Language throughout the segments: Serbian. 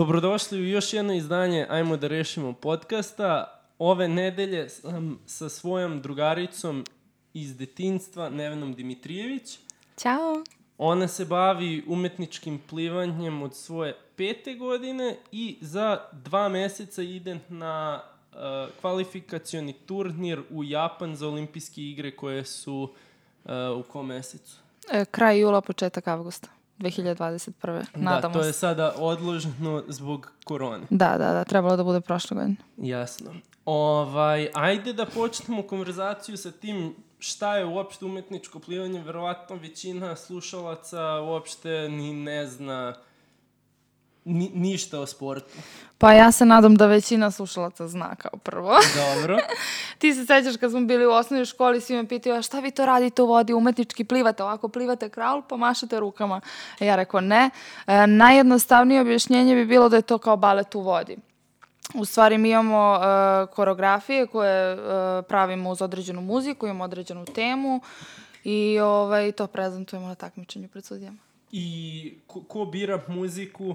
Dobrodošli u još jedno izdanje Ajmo da rešimo podcasta. Ove nedelje sam sa svojom drugaricom iz detinstva, Nevenom Dimitrijević. Ćao. Ona se bavi umetničkim plivanjem od svoje pete godine i za dva meseca ide na uh, kvalifikacioni turnir u Japan za olimpijske igre koje su uh, u kom mesecu? E, kraj jula, početak avgusta. 2021. Nadamo da, to je sada odloženo zbog korone. Da, da, da, trebalo da bude prošle godine. Jasno. Ovaj, ajde da počnemo konverzaciju sa tim šta je uopšte umetničko plivanje. Verovatno većina slušalaca uopšte ni ne zna ni, ništa o sportu. Pa ja se nadam da većina slušalaca zna kao prvo. Dobro. Ti se sećaš kad smo bili u osnovnoj školi, svi me pitaju, a šta vi to radite u vodi, umetnički plivate, ovako plivate kraul, pa mašete rukama. E, ja rekao ne. E, najjednostavnije objašnjenje bi bilo da je to kao balet u vodi. U stvari mi imamo uh, koreografije koje uh, pravimo uz određenu muziku, imamo određenu temu i ovaj, to prezentujemo na takmičenju pred sudijama. I ko, ko bira muziku?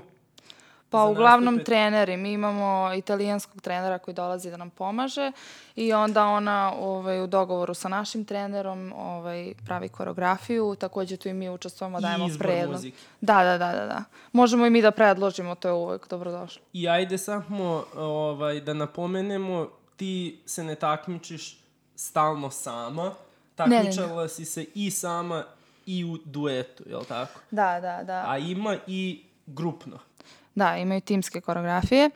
Pa za uglavnom nastupe? treneri. Mi imamo italijanskog trenera koji dolazi da nam pomaže i onda ona ovaj, u dogovoru sa našim trenerom ovaj, pravi koreografiju. Takođe tu i mi učestvujemo, I dajemo izbor predlog. muzike. Da, da, da, da, da. Možemo i mi da predložimo, to je uvek dobrodošlo. I ajde samo ovaj, da napomenemo, ti se ne takmičiš stalno sama. ne, ne. Takmičala si se i sama i u duetu, je li tako? Da, da, da. A ima i grupno. Da, imaju timske koreografije.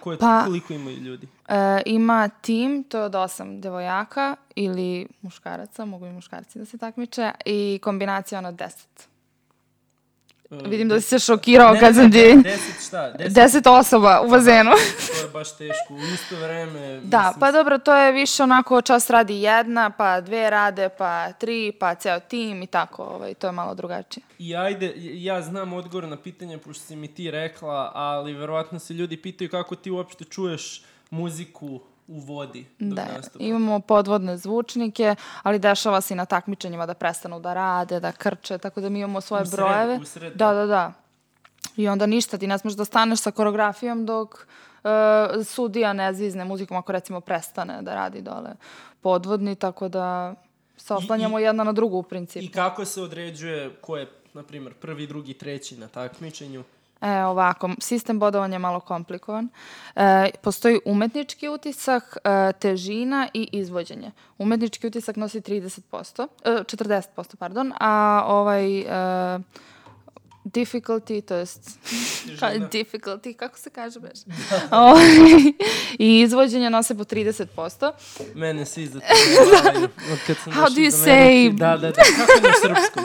Koje, Pa- koliko imaju ljudi? E, ima tim, to je od osam devojaka ili muškaraca, mogu i muškarci da se takmiče, i kombinacija ono deset. E, Vidim da si se šokirao ne, kad sam ne, ti... Deset šta? Deset, Deset osoba u bazenu. to je baš teško. U isto vreme... Da, mislim, pa dobro, to je više onako čas radi jedna, pa dve rade, pa tri, pa ceo tim i tako, ovaj, to je malo drugačije. I ajde, ja znam odgovor na pitanje, pošto si mi ti rekla, ali verovatno se ljudi pitaju kako ti uopšte čuješ muziku u vodi dok Da, imamo podvodne zvučnike, ali dešava se i na takmičenjima da prestanu da rade, da krče, tako da mi imamo svoje U sred- brojeve. u sred, da, da, da. I onda ništa, ti ne smeš da staneš sa koreografijom dok uh, sudija ne zvizne muzikom ako recimo prestane da radi dole podvodni, tako da se oslanjamo jedna na drugu u principu. I kako se određuje ko je, na primjer, prvi, drugi, treći na takmičenju? E, ovako, sistem bodovanja je malo komplikovan. E, postoji umetnički utisak, e, težina i izvođenje. Umetnički utisak nosi 30%, e, 40%, pardon, a ovaj e, difficulty, to jest difficulty, kako se kaže beš? Ovaj, I izvođenje nose po 30%. Mene svi za to nevavaju. Od kad sam How do you say- Da, da, da. Kako na srpskom?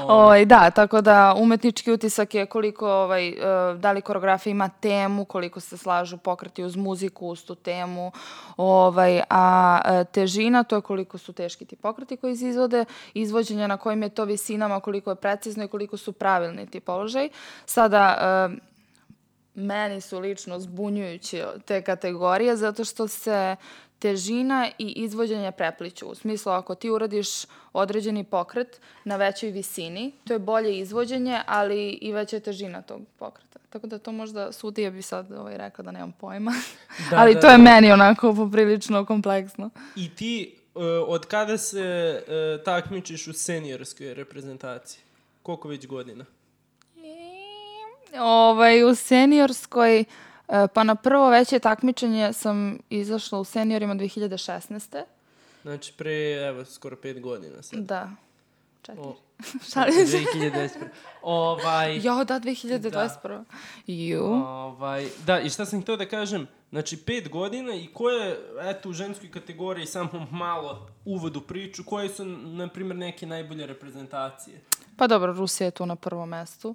Ovaj, da, tako da umetnički utisak je koliko ovaj, e, da li koreografija ima temu, koliko se slažu pokreti uz muziku, uz tu temu, ovaj, a e, težina to je koliko su teški ti pokreti koji se izvode, izvođenje na kojim je to visinama, koliko je precizno i koliko su pravilni ti položaj. Sada, e, meni su lično zbunjujući te kategorije zato što se težina i izvođenje prepliću. U smislu, ako ti uradiš određeni pokret na većoj visini, to je bolje izvođenje, ali i veća je težina tog pokreta. Tako da to možda sudija bi sad ovaj, rekao da nemam pojma. Da, ali da, to je da. meni onako poprilično kompleksno. I ti, uh, od kada se uh, takmičiš u seniorskoj reprezentaciji? Koliko već godina? Ovaj, u seniorskoj, e, pa na prvo veće takmičenje sam izašla u seniorima 2016. Znači, pre, evo, skoro pet godina sad. Da. Četiri. O, Šalim se. 2021. Ovaj, Jo, da, 2021. Ju. ovaj, da, i šta sam htio da kažem, znači pet godina i koje, eto, u ženskoj kategoriji samo malo uvod u priču, koje su, na primjer, neke najbolje reprezentacije? Pa dobro, Rusija je tu na prvom mestu.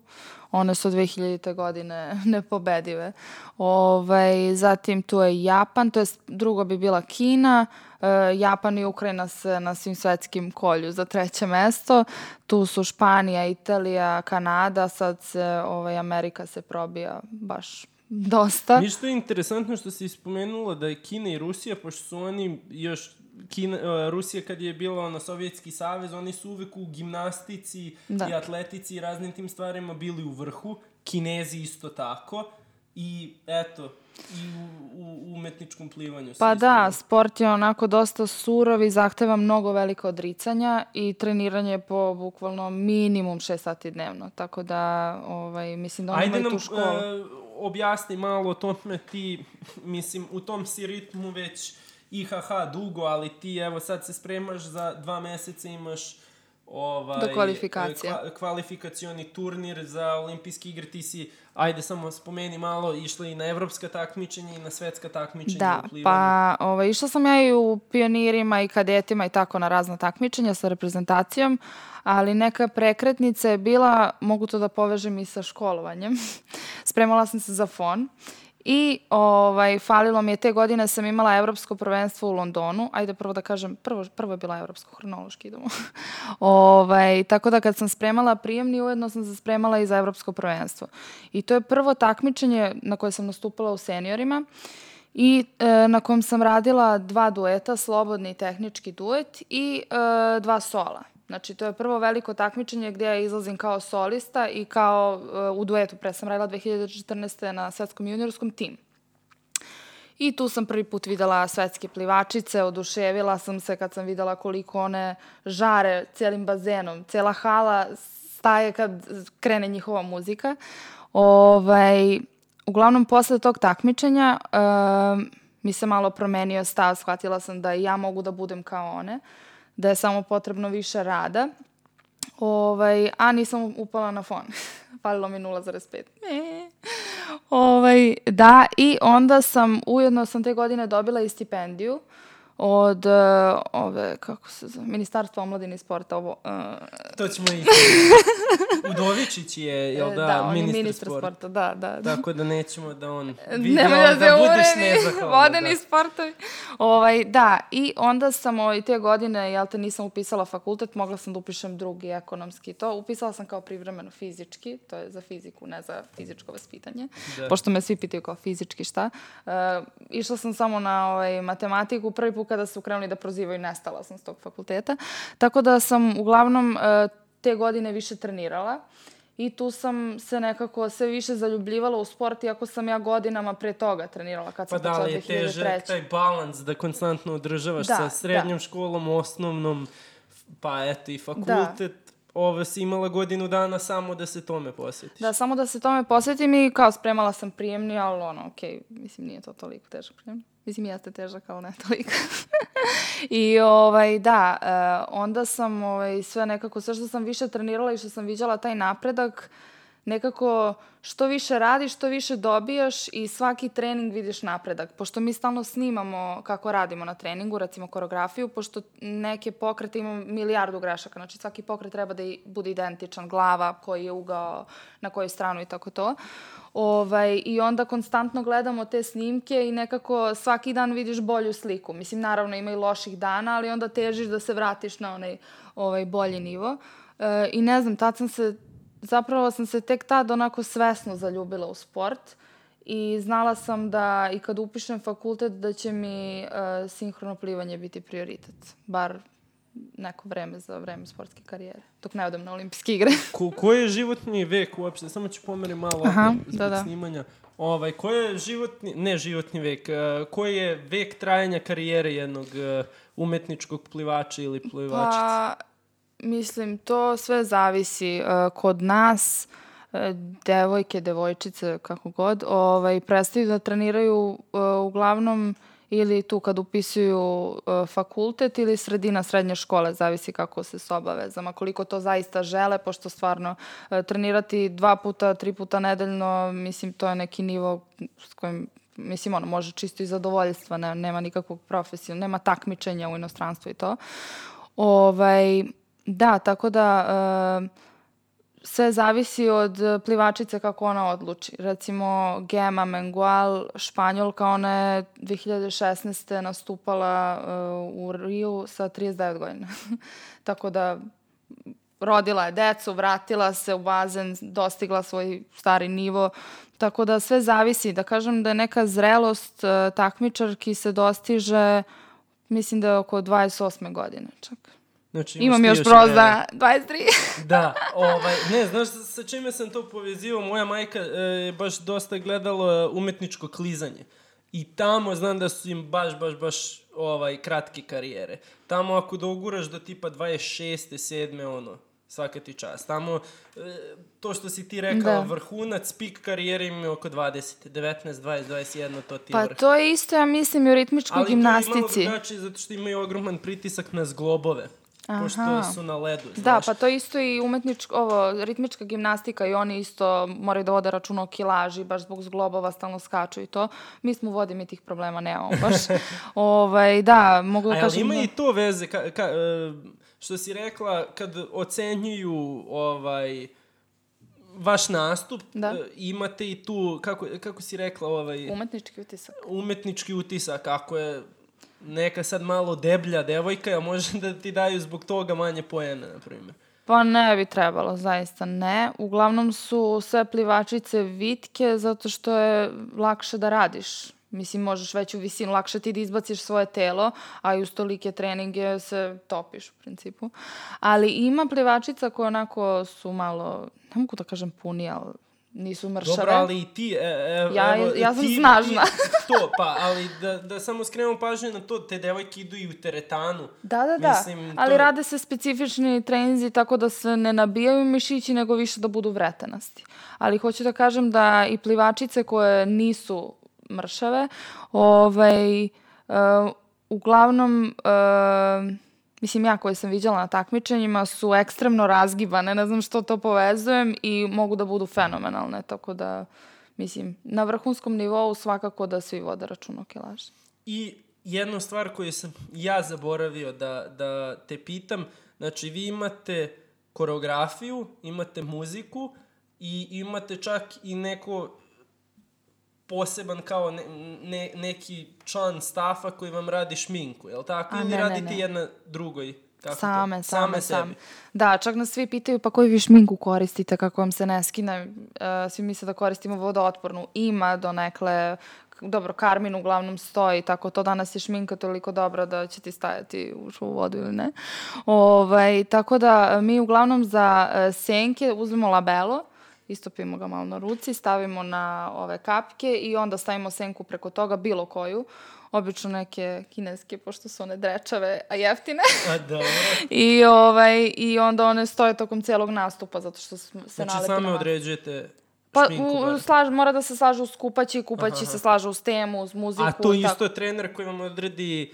One su od 2000. godine nepobedive. Ovaj, zatim tu je Japan, to je drugo bi bila Kina. E, Japan i Ukrajina se na svim svetskim kolju za treće mesto. Tu su Španija, Italija, Kanada, sad se ovaj, Amerika se probija baš dosta. Ništa je interesantno što si spomenula da je Kina i Rusija, pošto su oni još Kina, uh, Rusija kad je bila ono Sovjetski savez, oni su uvek u gimnastici Da. i atletici i raznim tim stvarima bili u vrhu. Kinezi isto tako. I eto, i u, u umetničkom plivanju. Pa da, sport je onako dosta surov i zahteva mnogo velika odricanja i treniranje po bukvalno minimum 6 sati dnevno. Tako da, ovaj, mislim da on ima i tu školu. Ajde e, objasni malo o tome ti, mislim, u tom si ritmu već IHH dugo, ali ti evo sad se spremaš za dva meseca imaš ovaj, Do kvalifikacije. Kva, kvalifikacioni turnir za olimpijske igre, ti si, ajde samo spomeni malo, išla i na evropska takmičenja i na svetska takmičenja da, pa ovaj, išla sam ja i u pionirima i kadetima i tako na razna takmičenja sa reprezentacijom, ali neka prekretnica je bila, mogu to da povežem i sa školovanjem, spremala sam se za fon I ovaj, falilo mi je te godine sam imala evropsko prvenstvo u Londonu. Ajde prvo da kažem, prvo, prvo je bila evropsko, hronološki idemo. ovaj, tako da kad sam spremala prijemni, ujedno sam se spremala i za evropsko prvenstvo. I to je prvo takmičenje na koje sam nastupala u seniorima i e, na kojem sam radila dva dueta, slobodni tehnički duet i e, dva sola. Znači, to je prvo veliko takmičenje gdje ja izlazim kao solista i kao uh, u duetu, pre sam radila 2014. na svetskom juniorskom tim. I tu sam prvi put videla svetske plivačice, oduševila sam se kad sam videla koliko one žare cijelim bazenom. Cijela hala staje kad krene njihova muzika. Ovaj, uglavnom, posle tog takmičenja uh, mi se malo promenio stav, shvatila sam da i ja mogu da budem kao one. Uh, da je samo potrebno više rada. Ovaj, a nisam upala na fon. Falilo mi 0,5. Ne. Ovaj, da, i onda sam, ujedno sam te godine dobila i stipendiju. Uh, od uh, ove, kako se zove, Ministarstva omladine i sporta. Ovo, uh, to ćemo i... Udovičić je, jel da, da on ministar, je ministar sporta. sporta. Da, da, da. Tako da nećemo da on vidi da, da, da budeš nezahvalna. Vodeni da. sportovi. Ovaj, da, i onda sam ovaj, te godine, jel te, nisam upisala fakultet, mogla sam da upišem drugi ekonomski. To upisala sam kao privremeno fizički, to je za fiziku, ne za fizičko vaspitanje. Da. Pošto me svi pitaju kao fizički šta. Uh, išla sam samo na ovaj, matematiku, prvi put kada su krenuli da prozivaju, nestala sam s tog fakulteta. Tako da sam uglavnom e, te godine više trenirala i tu sam se nekako sve više zaljubljivala u sport, iako sam ja godinama pre toga trenirala kad sam pa počela 2003. Pa da li je težak taj balans da konstantno održavaš da, sa srednjom da. školom, osnovnom, pa eto i fakultet, da ovo si imala godinu dana samo da se tome posvetiš. Da, samo da se tome posvetim i kao spremala sam prijemni, ali ono, okej, okay, mislim nije to toliko težak prijemni. Mislim, jeste težak, ali ne toliko. I ovaj, da, uh, onda sam ovaj, sve nekako, sve što sam više trenirala i što sam viđala taj napredak, nekako što više radiš, što više dobijaš i svaki trening vidiš napredak. Pošto mi stalno snimamo kako radimo na treningu, recimo koreografiju, pošto neke pokrete imamo milijardu grešaka, znači svaki pokret treba da bude identičan, glava, koji je ugao, na koju stranu i tako to. Ovaj, I onda konstantno gledamo te snimke i nekako svaki dan vidiš bolju sliku. Mislim, naravno ima i loših dana, ali onda težiš da se vratiš na onaj ovaj, bolji nivo. E, I ne znam, tad sam se, zapravo sam se tek tad onako svesno zaljubila u sport i znala sam da i kad upišem fakultet da će mi uh, sinhrono plivanje biti prioritet. Bar neko vreme za vreme sportske karijere, dok ne odem na olimpijske igre. Ko, koji je životni vek uopšte? Samo ću pomeriti malo Aha, zbog da, da. snimanja. Ovaj, koji je životni, ne životni vek, uh, koji je vek trajanja karijere jednog uh, umetničkog plivača ili plivačice? Pa, mislim, to sve zavisi. Uh, kod nas, uh, devojke, devojčice, kako god, ovaj, prestaju da treniraju uh, uglavnom ili tu kad upisuju fakultet ili sredina srednje škole, zavisi kako se s obavezama, koliko to zaista žele, pošto stvarno trenirati dva puta, tri puta nedeljno, mislim, to je neki nivo s kojim mislim, ono, može čisto iz zadovoljstva, ne, nema nikakvog profesija, nema takmičenja u inostranstvu i to. Ovaj, da, tako da... Uh, sve zavisi od plivačice kako ona odluči. Recimo Gema Mengual, Španjolka, ona je 2016. nastupala uh, u Riju sa 39 godina. Tako da rodila je decu, vratila se u bazen, dostigla svoj stari nivo. Tako da sve zavisi. Da kažem da je neka zrelost uh, takmičarki se dostiže, mislim da je oko 28. godine čak. Znači, Imam još broz za 23. da, ovaj, ne, znaš sa čime sam to povezivao? Moja majka e, je baš dosta gledala umetničko klizanje. I tamo znam da su im baš, baš, baš ovaj, kratke karijere. Tamo ako doguraš do tipa 26. 7. ono, svaka ti čast. Tamo, e, to što si ti rekao, da. vrhunac, pik karijere im je oko 20, 19, 20, 21, to ti pa vrh. to je isto, ja mislim, i u ritmičkoj gimnastici. Ali to je malo drugačije, zato što imaju ogroman pritisak na zglobove. Aha. Pošto su na ledu, da, znaš. Da, pa to isto i umetnička, ovo, ritmička gimnastika i oni isto moraju da vode računa o kilaži, baš zbog zglobova stalno skaču i to. Mi smo u vodi, mi tih problema nemamo baš. ovaj, da, mogu da A, kažem... ima da... i to veze, ka, ka, e, što si rekla, kad ocenjuju ovaj, vaš nastup, da. E, imate i tu, kako, kako si rekla, ovaj... Umetnički utisak. Umetnički utisak, ako je neka sad malo deblja devojka, a može da ti daju zbog toga manje pojene, na primjer? Pa ne bi trebalo, zaista ne. Uglavnom su sve plivačice vitke zato što je lakše da radiš. Mislim, možeš veću visinu, lakše ti da izbaciš svoje telo, a i uz tolike treninge se topiš u principu. Ali ima plivačica koje onako su malo, ne mogu da kažem puni, ali nisu mršave. Dobro, ali i ti, e, e, ja, evo, ja sam ti, snažna. Ti, to, pa, ali da, da samo skrenemo pažnju na to, te devojke idu i u teretanu. Da, da, da, Mislim, ali to... rade se specifični treninzi tako da se ne nabijaju mišići, nego više da budu vretenasti. Ali hoću da kažem da i plivačice koje nisu mršave, ovaj, uh, uglavnom... Uh, mislim ja koje sam viđala na takmičenjima su ekstremno razgibane, ne znam što to povezujem i mogu da budu fenomenalne, tako da mislim na vrhunskom nivou svakako da svi vode račun o kilaži. I jedna stvar koju sam ja zaboravio da, da te pitam, znači vi imate koreografiju, imate muziku i imate čak i neko poseban kao ne, ne, neki član stafa koji vam radi šminku, je li tako? A, Ili ne, radite ne, ne. jedna drugoj? Kako same, to? same, same, same. Da, čak nas svi pitaju pa koju vi šminku koristite kako vam se ne skine. Uh, svi misle da koristimo vodootpornu. Ima donekle, dobro, Karmin uglavnom stoji, tako to danas je šminka toliko dobra da će ti stajati u vodu ili ne. Ovaj, tako da mi uglavnom za uh, senke uzmemo labelo, istopimo ga malo na ruci, stavimo na ove kapke i onda stavimo senku preko toga, bilo koju. Obično neke kineske, pošto su one drečave, a jeftine. A dobro. I, ovaj, I onda one stoje tokom celog nastupa, zato što se znači, nalepi Znači same određujete Pa, u, slaž, mora da se slaže uz kupaći, kupaći aha, aha. se slaže uz temu, uz muziku. A to isto je trener koji vam odredi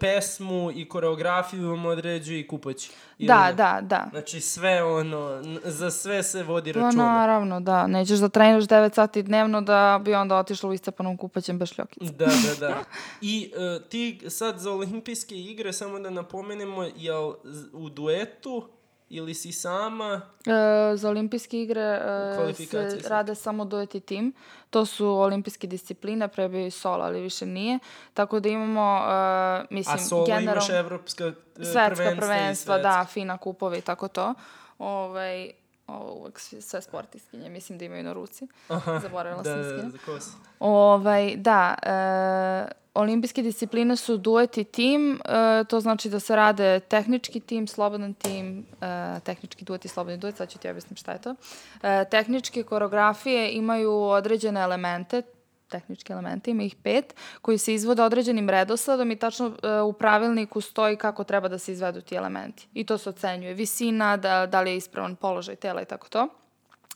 pesmu i koreografiju vam određuje i kupaći. Da, da, da. Znači sve ono, za sve se vodi pa računa. No, naravno, da. Nećeš da treniraš 9 sati dnevno da bi onda otišla u iscepanom kupaćem bez šljokica. Da, da, da. I uh, ti sad za olimpijske igre, samo da napomenemo, jel u duetu ili si sama? E, za olimpijske igre e, se rade samo duet i tim. To su olimpijske discipline, pre bi solo, ali više nije. Tako da imamo, e, mislim, A solo general... imaš evropska e, svetska prvenstva, prvenstva da, fina kupove i tako to. Ovaj, ovo uvek sve sportiskinje, mislim da imaju na ruci. Aha, Zaboravila da, sam s kim. Da, kos. Ovaj, da, e, olimpijske discipline su duet i tim, e, to znači da se rade tehnički tim, slobodan tim, e, tehnički duet i slobodni duet, sad ću ti objasnim šta je to. E, tehničke koreografije imaju određene elemente, tehnički elementi, ima ih pet, koji se izvode određenim redosledom i tačno e, u pravilniku stoji kako treba da se izvedu ti elementi. I to se ocenjuje visina, da, da li je ispravan položaj tela i tako to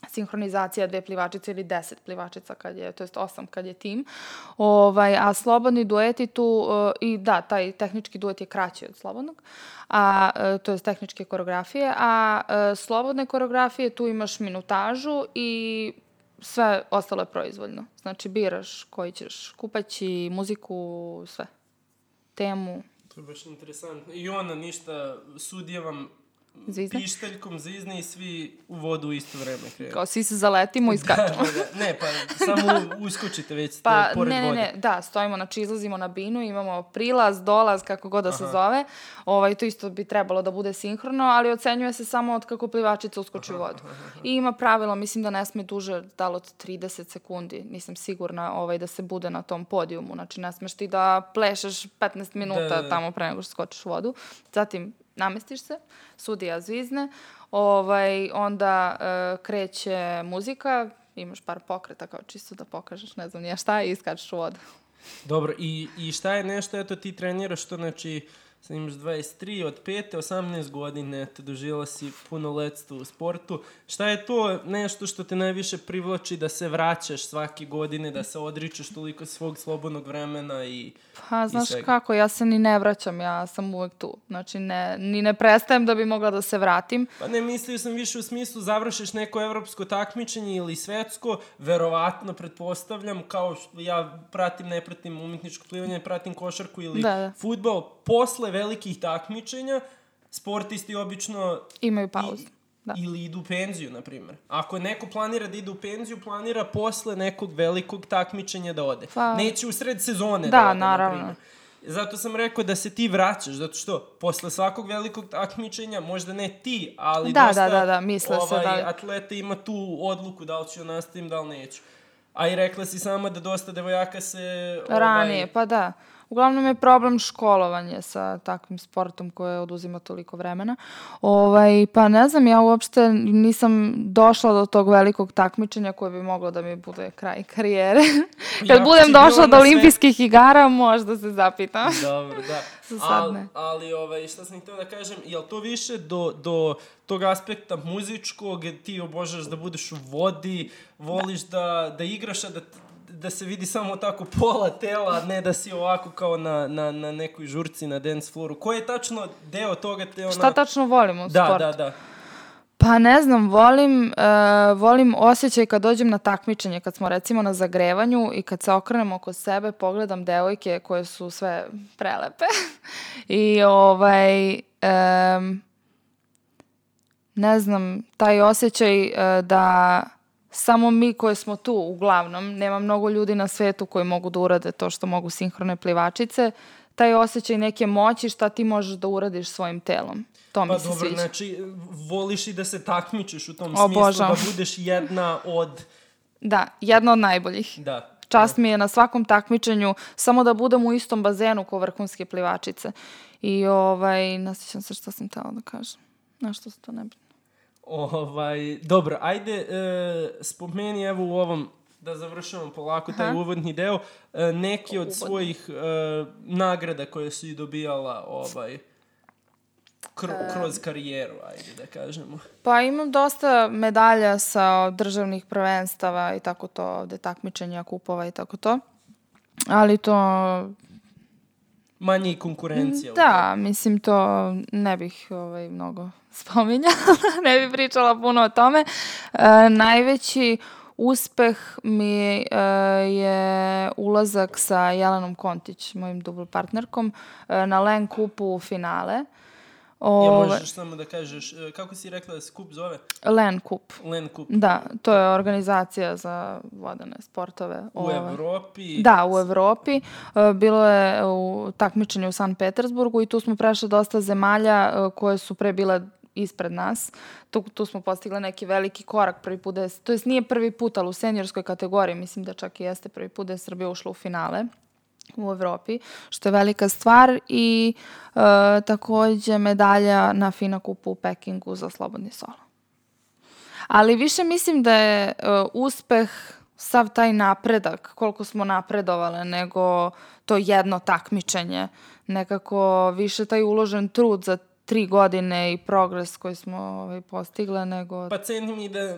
sinhronizacija dve plivačice ili deset plivačica kad je, to jest osam kad je tim. Ovaj, a slobodni dueti tu, uh, i da, taj tehnički duet je kraći od slobodnog, a, uh, to je tehničke koreografije, a uh, slobodne koreografije tu imaš minutažu i sve ostalo je proizvoljno. Znači biraš koji ćeš kupaći, muziku, sve. Temu. To je baš interesantno. I ona ništa, sudija vam Zvizne? Pišteljkom zvizne i svi u vodu u isto vreme krenu. Kao svi se zaletimo i skačemo. da, da, da. Ne, pa samo uskočite već pa, pored ne, ne, ne, da, stojimo, znači izlazimo na binu, imamo prilaz, dolaz, kako god da Aha. se zove. Ovaj, to isto bi trebalo da bude sinhrono, ali ocenjuje se samo od kako plivačica uskoči u vodu. I ima pravilo, mislim da ne sme duže dalo od 30 sekundi, nisam sigurna ovaj, da se bude na tom podijumu. Znači ne smeš ti da plešeš 15 minuta da, da, da. tamo pre nego što skočiš u vodu. Zatim namestiš se, sudija zvizne, ovaj, onda uh, kreće muzika, imaš par pokreta kao čisto da pokažeš, ne znam nija šta i iskačeš u vodu. Dobro, i, i šta je nešto, eto ti treniraš to, znači, sad imaš 23, od 5. 18 godine, eto, doživjela si puno letstva u sportu. Šta je to nešto što te najviše privlači da se vraćaš svake godine, da se odričeš toliko svog slobodnog vremena i Pa, znaš kako, ja se ni ne vraćam, ja sam uvek tu. Znači, ne, ni ne prestajem da bi mogla da se vratim. Pa ne, mislio sam više u smislu završiš neko evropsko takmičenje ili svetsko, verovatno, pretpostavljam, kao što ja pratim, ne pratim umetničko plivanje, pratim košarku ili Da, da. futbol, posle velikih takmičenja, sportisti obično Imaju pauzu. Da. Ili idu u penziju, na primjer. Ako neko planira da ide u penziju, planira posle nekog velikog takmičenja da ode. Pa- Neće u sred sezone Da, da ode, naravno. na primjer. Zato sam rekao da se ti vraćaš, zato što posle svakog velikog takmičenja, možda ne ti, ali Da, dosta da, da, da, misle se ovaj, da li- atleta ima tu odluku da li ću da nastavim, da li neću. A i rekla si sama da dosta devojaka se... Ranije, Ovaj, pa da. Uglavnom je problem školovanje sa takvim sportom koje oduzima toliko vremena. Ovaj, pa ne znam, ja uopšte nisam došla do tog velikog takmičenja koje bi moglo da mi bude kraj karijere. Kad Jako budem došla do na sve- olimpijskih igara, možda se zapitam. Dobro, da. Za sad Al, ne. ali, ovaj, šta sam htio da kažem, je li to više do, do tog aspekta muzičkog, ti obožaš da budeš u vodi, voliš da, da igraš, a da, da se vidi samo tako pola tela, ne da si ovako kao na, na, na nekoj žurci na dance flooru. Koji je tačno deo toga te ona... Šta tačno volim u Da, sportu? da, da. Pa ne znam, volim, uh, volim osjećaj kad dođem na takmičenje, kad smo recimo na zagrevanju i kad se okrenem oko sebe, pogledam devojke koje su sve prelepe i ovaj, um, ne znam, taj osjećaj uh, da samo mi koji smo tu uglavnom, nema mnogo ljudi na svetu koji mogu da urade to što mogu sinhrone plivačice, taj osjećaj neke moći šta ti možeš da uradiš svojim telom. To Pa mi se dobro, sviđa. znači, voliš i da se takmičiš u tom Obožavam. smislu, da budeš jedna od... Da, jedna od najboljih. Da. Čast mi je na svakom takmičenju samo da budem u istom bazenu kao vrhunske plivačice. I ovaj, nasjećam se što sam tela da kažem. Nešto se to ne bi... Ovaj, dobro, ajde, e, spomeni evo u ovom, da završamo polako taj Aha. uvodni deo, e, neki od svojih e, nagrada koje si dobijala ovaj, kro, kroz karijeru, ajde da kažemo. Pa imam dosta medalja sa državnih prvenstava i tako to, ovde takmičenja, kupova i tako to. Ali to, Manje i konkurencija. da, mislim to ne bih ovaj, mnogo spominjala, ne bih pričala puno o tome. E, najveći uspeh mi e, je ulazak sa Jelenom Kontić, mojim dubl partnerkom, e, na Len Kupu u finale. Ja možeš samo da kažeš, e, kako si rekla da se kup zove? Len Kup. Len kup. Da, to je organizacija za vodene sportove. U Ove. Evropi. Da, u Evropi. E, Bilo je u takmičenju u San Petersburgu i tu smo prešli dosta zemalja e, koje su pre bile ispred nas. Tu, tu smo postigli neki veliki korak prvi put da to jest nije prvi put, ali u seniorskoj kategoriji, mislim da čak i jeste prvi put da je Srbija ušla u finale u Evropi, što je velika stvar i e, takođe medalja na FINA kupu u Pekingu za slobodni solo. Ali više mislim da je e, uspeh sav taj napredak, koliko smo napredovale, nego to jedno takmičenje. Nekako više taj uložen trud za tri godine i progres koji smo ovaj, postigle, nego... Pa cenim i da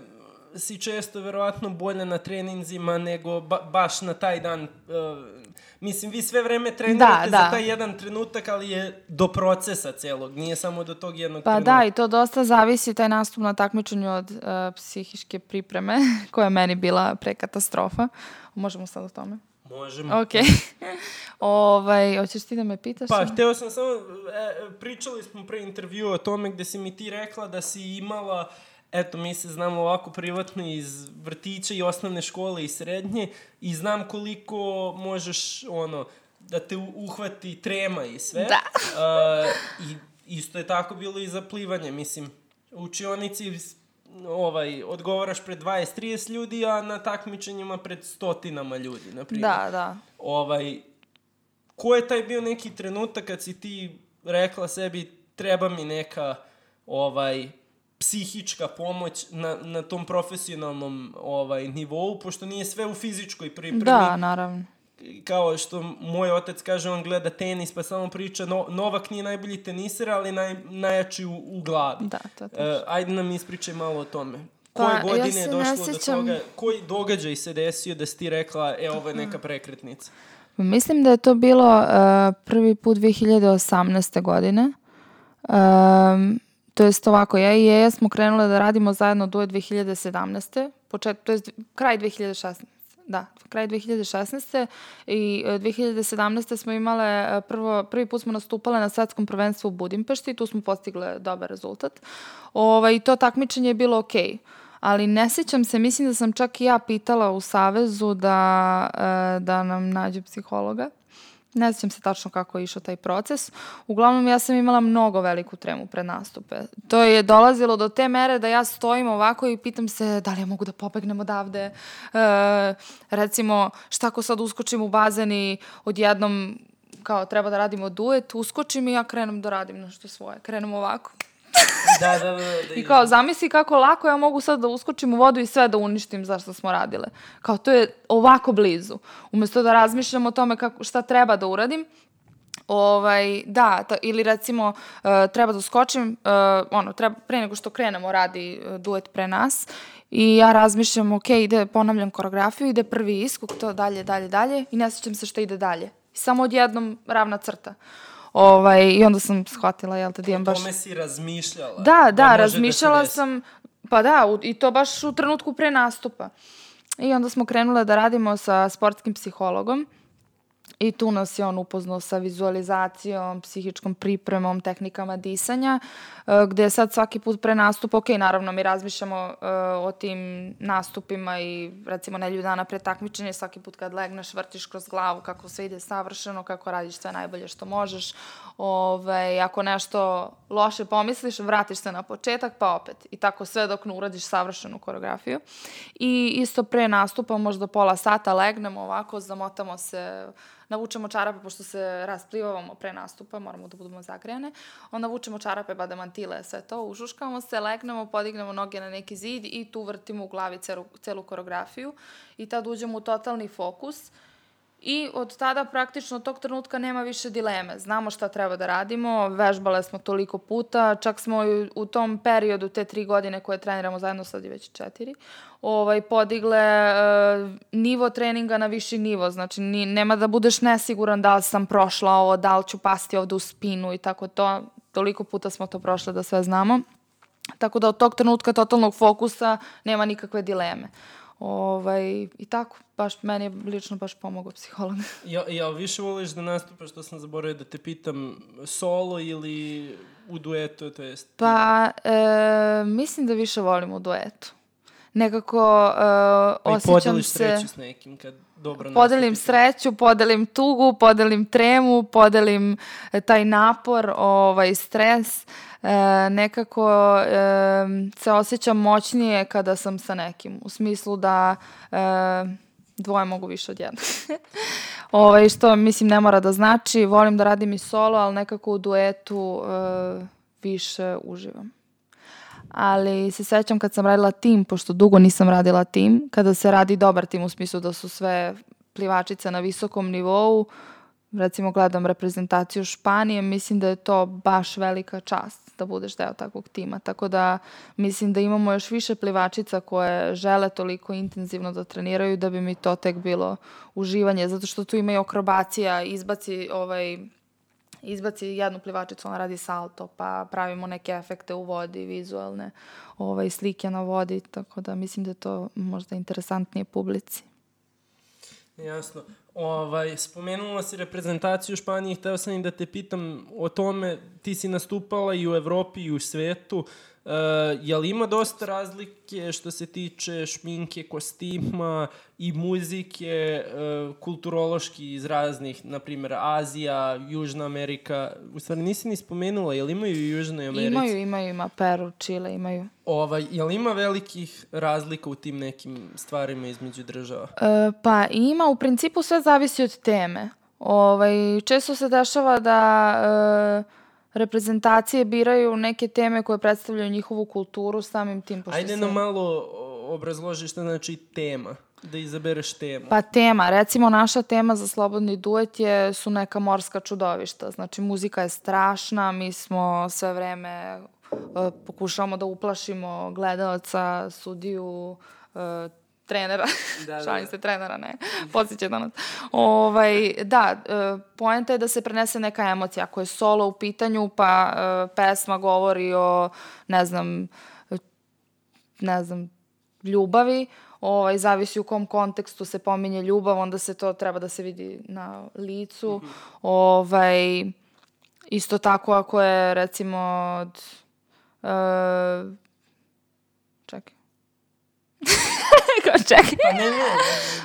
si često verovatno bolje na treninzima nego ba, baš na taj dan. Uh, mislim, vi sve vreme trenirate Da, za da. taj jedan trenutak, ali je do procesa celog, nije samo do tog jednog Pa trenutka. da, i to dosta zavisi taj nastup na takmičenju od uh, psihiške pripreme, koja je meni bila prekatastrofa. Možemo sad o tome? Možemo. Ok. ovaj, hoćeš ti da me pitaš? Pa, hteo sam samo, e, pričali smo pre intervjua o tome gde si mi ti rekla da si imala, eto, mi se znamo ovako privatno iz vrtića i osnovne škole i srednje i znam koliko možeš, ono, da te uhvati trema i sve. Da. E, I isto je tako bilo i za plivanje, mislim. U učionici ovaj, odgovaraš pred 20-30 ljudi, a na takmičenjima pred stotinama ljudi, na primjer. Da, da. Ovaj, ko je taj bio neki trenutak kad si ti rekla sebi treba mi neka ovaj psihička pomoć na, na tom profesionalnom ovaj nivou, pošto nije sve u fizičkoj pripremi. Da, naravno. Kao što moj otac kaže, on gleda tenis, pa samo priča, no, Novak nije najbolji teniser, ali naj, najjači u, u glavi. Da, to Uh, ajde nam ispričaj malo o tome. Pa, Koje godine ja je došlo do toga? Koji događaj se desio da si ti rekla, e, ovo je neka prekretnica? Mislim da je to bilo uh, prvi put 2018. godine. Um, to jest ovako, ja i Jeja smo krenule da radimo zajedno do 2017. Počet, to jest kraj 2016. Da, kraj 2016. i 2017. E, smo imale, e, prvo, prvi put smo nastupale na svetskom prvenstvu u Budimpešti i tu smo postigle dobar rezultat. Ovaj, to takmičenje je bilo okej. Okay ali ne sećam se, mislim da sam čak i ja pitala u Savezu da, e, da nam nađe psihologa. Ne sećam se tačno kako je išao taj proces. Uglavnom, ja sam imala mnogo veliku tremu pred nastupe. To je dolazilo do te mere da ja stojim ovako i pitam se da li ja mogu da pobegnem odavde. E, recimo, šta ako sad uskočim u bazen i odjednom kao treba da radimo duet, uskočim i ja krenem da radim nešto svoje. Krenem ovako. Da, da, da, da. I kao, zamisli kako lako ja mogu sad da uskočim u vodu i sve da uništim zašto smo radile. Kao, to je ovako blizu. Umesto da razmišljam o tome kako, šta treba da uradim, Ovaj, da, ta, ili recimo uh, treba da uskočim, uh, ono, treba, pre nego što krenemo radi uh, duet pre nas i ja razmišljam, ok, ide, ponavljam koreografiju, ide prvi iskuk, to dalje, dalje, dalje i ne sećam se šta ide dalje. I samo odjednom ravna crta. Ovaj, I onda sam shvatila, jel te, da imam baš... O tome si razmišljala? Da, da, da razmišljala da sam, pa da, u, i to baš u trenutku pre nastupa. I onda smo krenule da radimo sa sportskim psihologom I tu nas je on upoznao sa vizualizacijom, psihičkom pripremom, tehnikama disanja, e, gde sad svaki put pre nastupa, ok, naravno mi razmišljamo uh, o tim nastupima i recimo nelju dana pre takmičenja, svaki put kad legneš vrtiš kroz glavu kako sve ide savršeno, kako radiš sve najbolje što možeš. Ove, ako nešto loše pomisliš, vratiš se na početak, pa opet. I tako sve dok ne uradiš savršenu koreografiju. I isto pre nastupa, možda pola sata legnemo ovako, zamotamo se navučemo čarape, pošto se rasplivavamo pre nastupa, moramo da budemo zagrejane, onda vučemo čarape, bademantile, sve to, užuškamo se, legnemo, podignemo noge na neki zid i tu vrtimo u glavi celu, celu koreografiju i tad uđemo u totalni fokus I od tada praktično tog trenutka nema više dileme. Znamo šta treba da radimo, vežbale smo toliko puta, čak smo u tom periodu, te tri godine koje treniramo zajedno, sad je već četiri, ovaj, podigle uh, nivo treninga na viši nivo. Znači, ni, nema da budeš nesiguran da li sam prošla ovo, da li ću pasti ovde u spinu i tako to. Toliko puta smo to prošle da sve znamo. Tako da od tog trenutka totalnog fokusa nema nikakve dileme. Ovaj, I tako, baš, meni je lično baš pomogao psiholog. ja, ja više voliš da nastupaš, što sam zaboravio da te pitam, solo ili u duetu, to jest? Pa, e, mislim da više volim u duetu. Nekako e, osjećam se... Pa i podeliš sreću s nekim kad dobro Podelim nastupite. sreću, podelim tugu, podelim tremu, podelim e, taj napor, ovaj, stres. E, nekako e, se osjećam moćnije kada sam sa nekim. U smislu da e, dvoje mogu više od jednog. ovaj, što mislim ne mora da znači. Volim da radim i solo, ali nekako u duetu e, više uživam ali se sećam kad sam radila tim, pošto dugo nisam radila tim, kada se radi dobar tim u smislu da su sve plivačice na visokom nivou, recimo gledam reprezentaciju Španije, mislim da je to baš velika čast da budeš deo takvog tima. Tako da mislim da imamo još više plivačica koje žele toliko intenzivno da treniraju da bi mi to tek bilo uživanje, zato što tu ima i akrobacija, izbaci ovaj izbaci jednu plivačicu, ona radi salto, pa pravimo neke efekte u vodi, vizualne ovaj, slike na vodi, tako da mislim da je to možda interesantnije publici. Jasno. Ovaj, spomenula si reprezentaciju u Španiji, hteo sam i da te pitam o tome, ti si nastupala i u Evropi i u svetu, uh, jel ima dosta razlike što se tiče šminke, kostima i muzike, uh, kulturološki iz raznih, na primjer, Azija, Južna Amerika. U stvari nisi ni spomenula, jel imaju u Južnoj Americi? Imaju, imaju, ima Peru, Čile, imaju. Ovaj, jel ima velikih razlika u tim nekim stvarima između država? Uh, pa ima, u principu sve zavisi od teme. Ovaj, često se dešava da... Uh, reprezentacije biraju neke teme koje predstavljaju njihovu kulturu samim tim. Pošto Ajde se... nam malo obrazloži šta znači tema da izabereš temu. Pa tema, recimo naša tema za slobodni duet je, su neka morska čudovišta. Znači muzika je strašna, mi smo sve vreme uh, pokušavamo da uplašimo gledalca, sudiju, uh, trenera, da, da. šalim se trenera, ne, podsjeća da nas. Ovaj, da, uh, poenta je da se prenese neka emocija. Ako je solo u pitanju, pa uh, pesma govori o, ne znam, ne znam, ljubavi, ovaj, zavisi u kom kontekstu se pominje ljubav, onda se to treba da se vidi na licu. Mm -hmm. ovaj, isto tako ako je recimo od... Uh. Čekaj. Pa ne, ne, ne.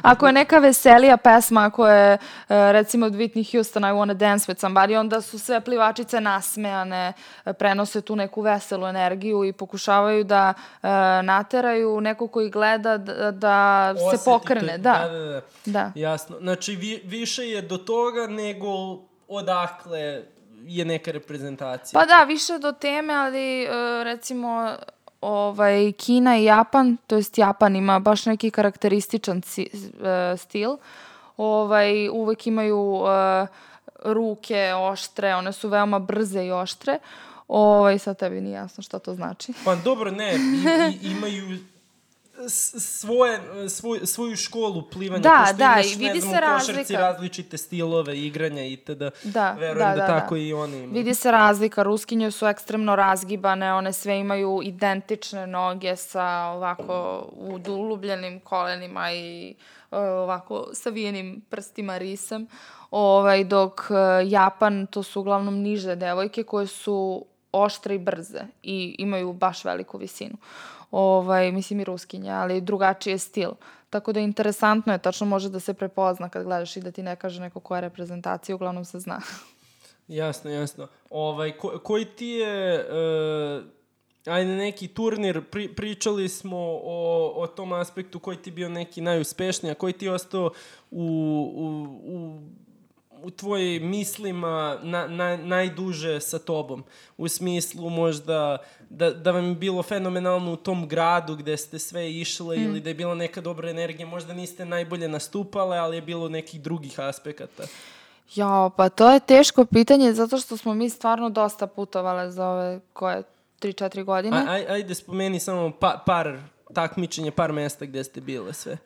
Ako je neka veselija pesma, ako je recimo od Whitney Houston I Wanna Dance with Somebody, onda su sve plivačice nasmejane, prenose tu neku veselu energiju i pokušavaju da uh, nateraju neko koji gleda da, da se pokrene. Da. Da, da, da. da. Jasno. Znači, vi, više je do toga nego odakle je neka reprezentacija. Pa da, više do teme, ali recimo ovaj, Kina i Japan, to jest Japan ima baš neki karakterističan si, uh, stil. Ovaj, uvek imaju uh, ruke oštre, one su veoma brze i oštre. Ovaj, sad tebi nije jasno šta to znači. Pa dobro, ne, i, i, imaju svoje, svoj, svoju školu plivanja. Da, da, imaš, i vidi znam, se razlika. različite stilove igranja i tada. Da, Verujem da, da, da tako da. i oni imaju. Vidi se razlika. Ruskinje su ekstremno razgibane, one sve imaju identične noge sa ovako udulubljenim kolenima i e, ovako savijenim prstima risem. Ovaj, dok e, Japan, to su uglavnom niže devojke koje su oštre i brze i imaju baš veliku visinu ovaj, mislim i ruskinja, ali drugačiji je stil. Tako da interesantno je, tačno može da se prepozna kad gledaš i da ti ne kaže neko koja je reprezentacija, uglavnom se zna. jasno, jasno. Ovaj, ko, koji ti je... Uh ajde neki turnir, pri, pričali smo o, o tom aspektu koji ti bio neki najuspešniji, a koji ti je ostao u, u, u tvojim mislima na, na, najduže sa tobom? U smislu možda da, da vam je bilo fenomenalno u tom gradu gde ste sve išle mm. ili da je bila neka dobra energija, možda niste najbolje nastupale, ali je bilo nekih drugih aspekata. Ja, pa to je teško pitanje zato što smo mi stvarno dosta putovale za ove koje 3-4 godine. aj, ajde spomeni samo pa, par takmičenje, par mesta gde ste bile sve? Uh,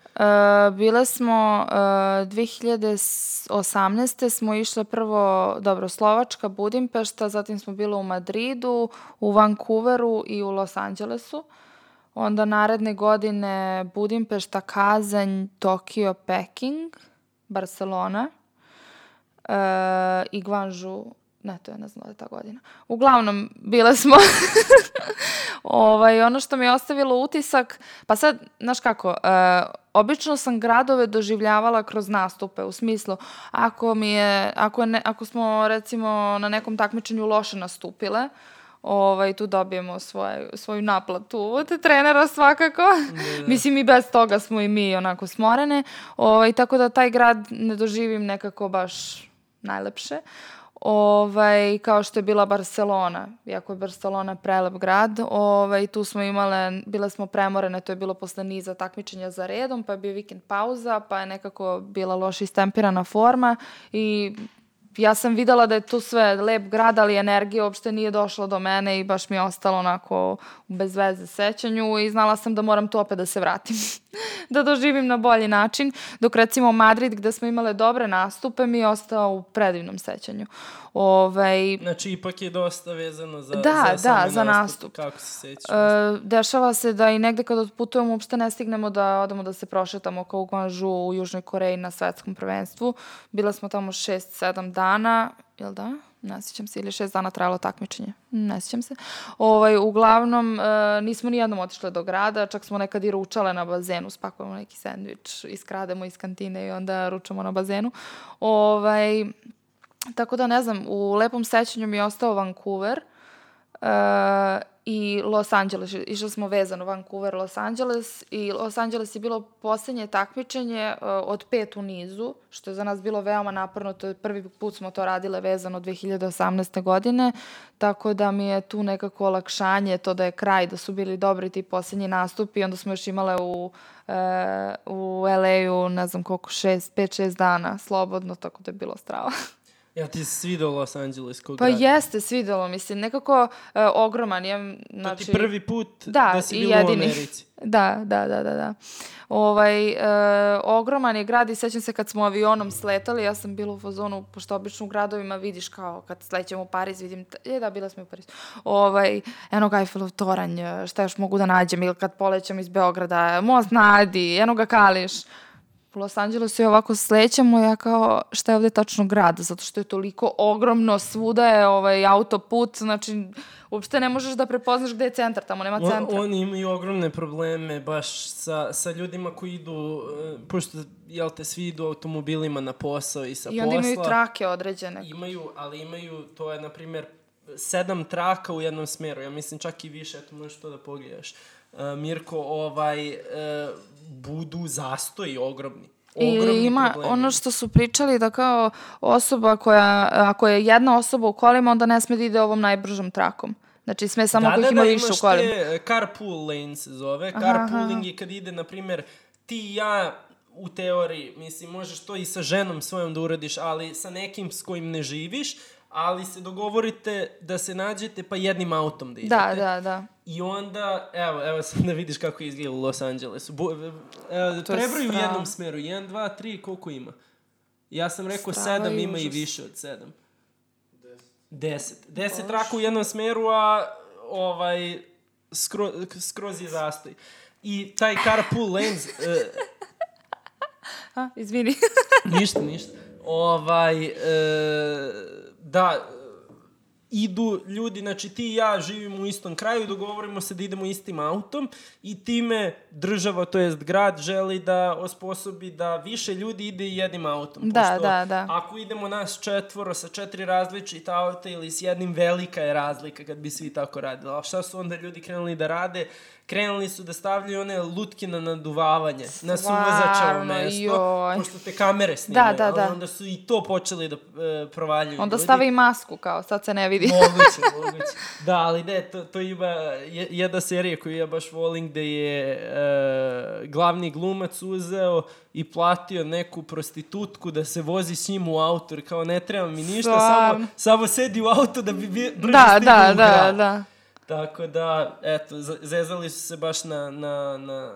bile smo, uh, 2018. smo išle prvo, dobro, Slovačka, Budimpešta, zatim smo bile u Madridu, u Vancouveru i u Los Angelesu. Onda naredne godine Budimpešta, Kazanj, Tokio, Peking, Barcelona uh, i Guangzhou Ne, to je ne znam da je ta godina. Uglavnom, bile smo... ovaj, ono što mi je ostavilo utisak, pa sad, znaš kako, uh, obično sam gradove doživljavala kroz nastupe, u smislu, ako mi je, ako, ne, ako smo recimo na nekom takmičenju loše nastupile, ovaj, tu dobijemo svoje, svoju naplatu od trenera svakako. Ne, ne. Mislim i bez toga smo i mi onako smorene. Ovaj, tako da taj grad ne doživim nekako baš najlepše ovaj, kao što je bila Barcelona, iako je Barcelona prelep grad, ovaj, tu smo imale, bile smo premorene, to je bilo posle niza takmičenja za redom, pa je bio vikend pauza, pa je nekako bila loša istempirana forma i ja sam videla da je tu sve lep grad, ali energija uopšte nije došla do mene i baš mi je ostalo onako bez veze sećanju i znala sam da moram tu opet da se vratim. da doživim na bolji način, dok recimo Madrid gde smo imale dobre nastupe mi je ostao u predivnom sećanju. Ovaj, znači, ipak je dosta vezano za, da, za da, za nastup. Kako se sećaš? E, dešava se da i negde kad odputujemo uopšte ne stignemo da odemo da se prošetamo kao u Guangzhou u Južnoj Koreji na svetskom prvenstvu. Bila smo tamo 6-7 dana, jel da? Ne sjećam se, ili šest dana trajalo takmičenje, ne sjećam se. Ovaj, uglavnom, e, nismo ni jednom otišle do grada, čak smo nekad i ručale na bazenu, spakujemo neki sandvič, iskrademo iz kantine i onda ručamo na bazenu. Ovaj, tako da, ne znam, u lepom sećanju mi je ostao Vancouver, i Los Angeles. Išli smo vezano Vancouver, Los Angeles i Los Angeles je bilo poslednje takmičenje uh, od pet u nizu, što je za nas bilo veoma naporno. To je prvi put smo to radile vezano 2018. godine, tako da mi je tu nekako olakšanje to da je kraj, da su bili dobri ti poslednji nastupi. Onda smo još imale u uh, u LA-u, ne znam koliko, 5-6 dana slobodno, tako da je bilo strava. Ja ti se svidao Los Angeles kog Pa grad? jeste, svidelo mi se. Nekako uh, ogroman je. Znači, to ti prvi put da, da si bila jedini. u Americi. Da, da, da, da. da. Ovaj, uh, ogroman je grad i sećam se kad smo avionom sletali, ja sam bila u fazonu, pošto obično u gradovima vidiš kao kad slećemo u Pariz, vidim, je da, bila smo u Pariz, ovaj, eno ga Eiffelov toranj, šta još mogu da nađem, ili kad polećem iz Beograda, most na Adi, eno ga Kališ, u Los Angelesu i ovako slećemo, ja kao, šta je ovde tačno grad, zato što je toliko ogromno, svuda je ovaj autoput, znači, uopšte ne možeš da prepoznaš gde je centar, tamo nema centra. On, oni imaju ogromne probleme baš sa, sa ljudima koji idu, uh, pošto, jel te, svi idu automobilima na posao i sa posla. I onda posla. imaju trake određene. Imaju, ali imaju, to je, na primjer, sedam traka u jednom smeru, ja mislim čak i više, eto možeš to da pogledaš. Uh, Mirko, ovaj, uh, budu zastoji ogromni. Ogromni I ima problemi. ono što su pričali da kao osoba koja, ako je jedna osoba u kolima, onda ne sme da ide ovom najbržom trakom. Znači sve samo da, kojih da, ima da, više u kolima. Da, da, imaš te carpool lane se zove. Aha, Carpooling aha. je kad ide, na primjer, ti i ja u teoriji, mislim, možeš to i sa ženom svojom da uradiš, ali sa nekim s kojim ne živiš, ali se dogovorite da se nađete pa jednim autom da, da idete. Da, da, da. I onda, evo, evo sad da vidiš kako izgleda u Los Angelesu. Bo, evo, prebroj u jednom smeru. 1, 2, 3, koliko ima? Ja sam rekao 7, ima i više od 7. 10. 10 traka u jednom smeru, a ovaj, skro, skroz je zastoj. I taj carpool lanes... uh, a, izvini. ništa, ništa. Ovaj, uh, da idu ljudi, znači ti i ja živimo u istom kraju, dogovorimo se da idemo istim autom i time država, to jest grad, želi da osposobi da više ljudi ide jednim autom. Da, Pošto da, da. Ako idemo nas četvoro sa četiri različita auta ili s jednim velika je razlika kad bi svi tako radili. A šta su onda ljudi krenuli da rade? Krenuli su da stavljaju one lutke na naduvavanje, na suvezačevo mesto, joj. pošto te kamere snimaju, da, da, da. onda su i to počeli da e, provaljuju. Onda stave i masku, kao, sad se ne vidi. Moguće, moguće. Da, ali ne, to, to ima jedna serija koju ja baš volim, gde je e, glavni glumac uzeo i platio neku prostitutku da se vozi s njim u auto, kao ne treba mi ništa, samo, samo sedi u auto da bi brže da, da, da, da, da. Tako da, eto, zezali su se baš na, na, na,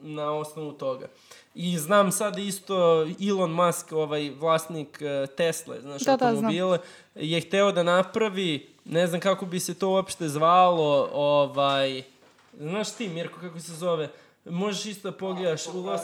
na osnovu toga. I znam sad isto Elon Musk, ovaj vlasnik uh, Tesla, znaš, da, automobile, da, je hteo da napravi, ne znam kako bi se to uopšte zvalo, ovaj, znaš ti Mirko kako se zove, možeš isto da pogledaš u Los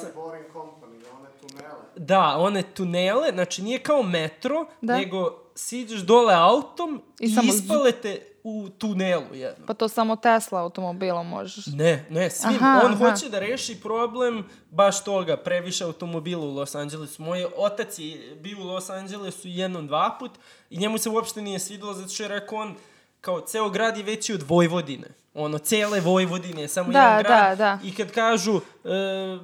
Da, one tunele, znači nije kao metro, da. nego siđeš dole autom i, i ispalete u tunelu jedno. Pa to samo Tesla automobilom možeš. Ne, ne, svim. Aha, On aha. hoće da reši problem baš toga, previše automobila u Los Angelesu. Moj otac je bio u Los Angelesu jednom, dva put i njemu se uopšte nije svidilo zato što je rekao on kao ceo grad je veći od Vojvodine. Ono, cele Vojvodine, samo da, jedan grad. Da, da. I kad kažu, e,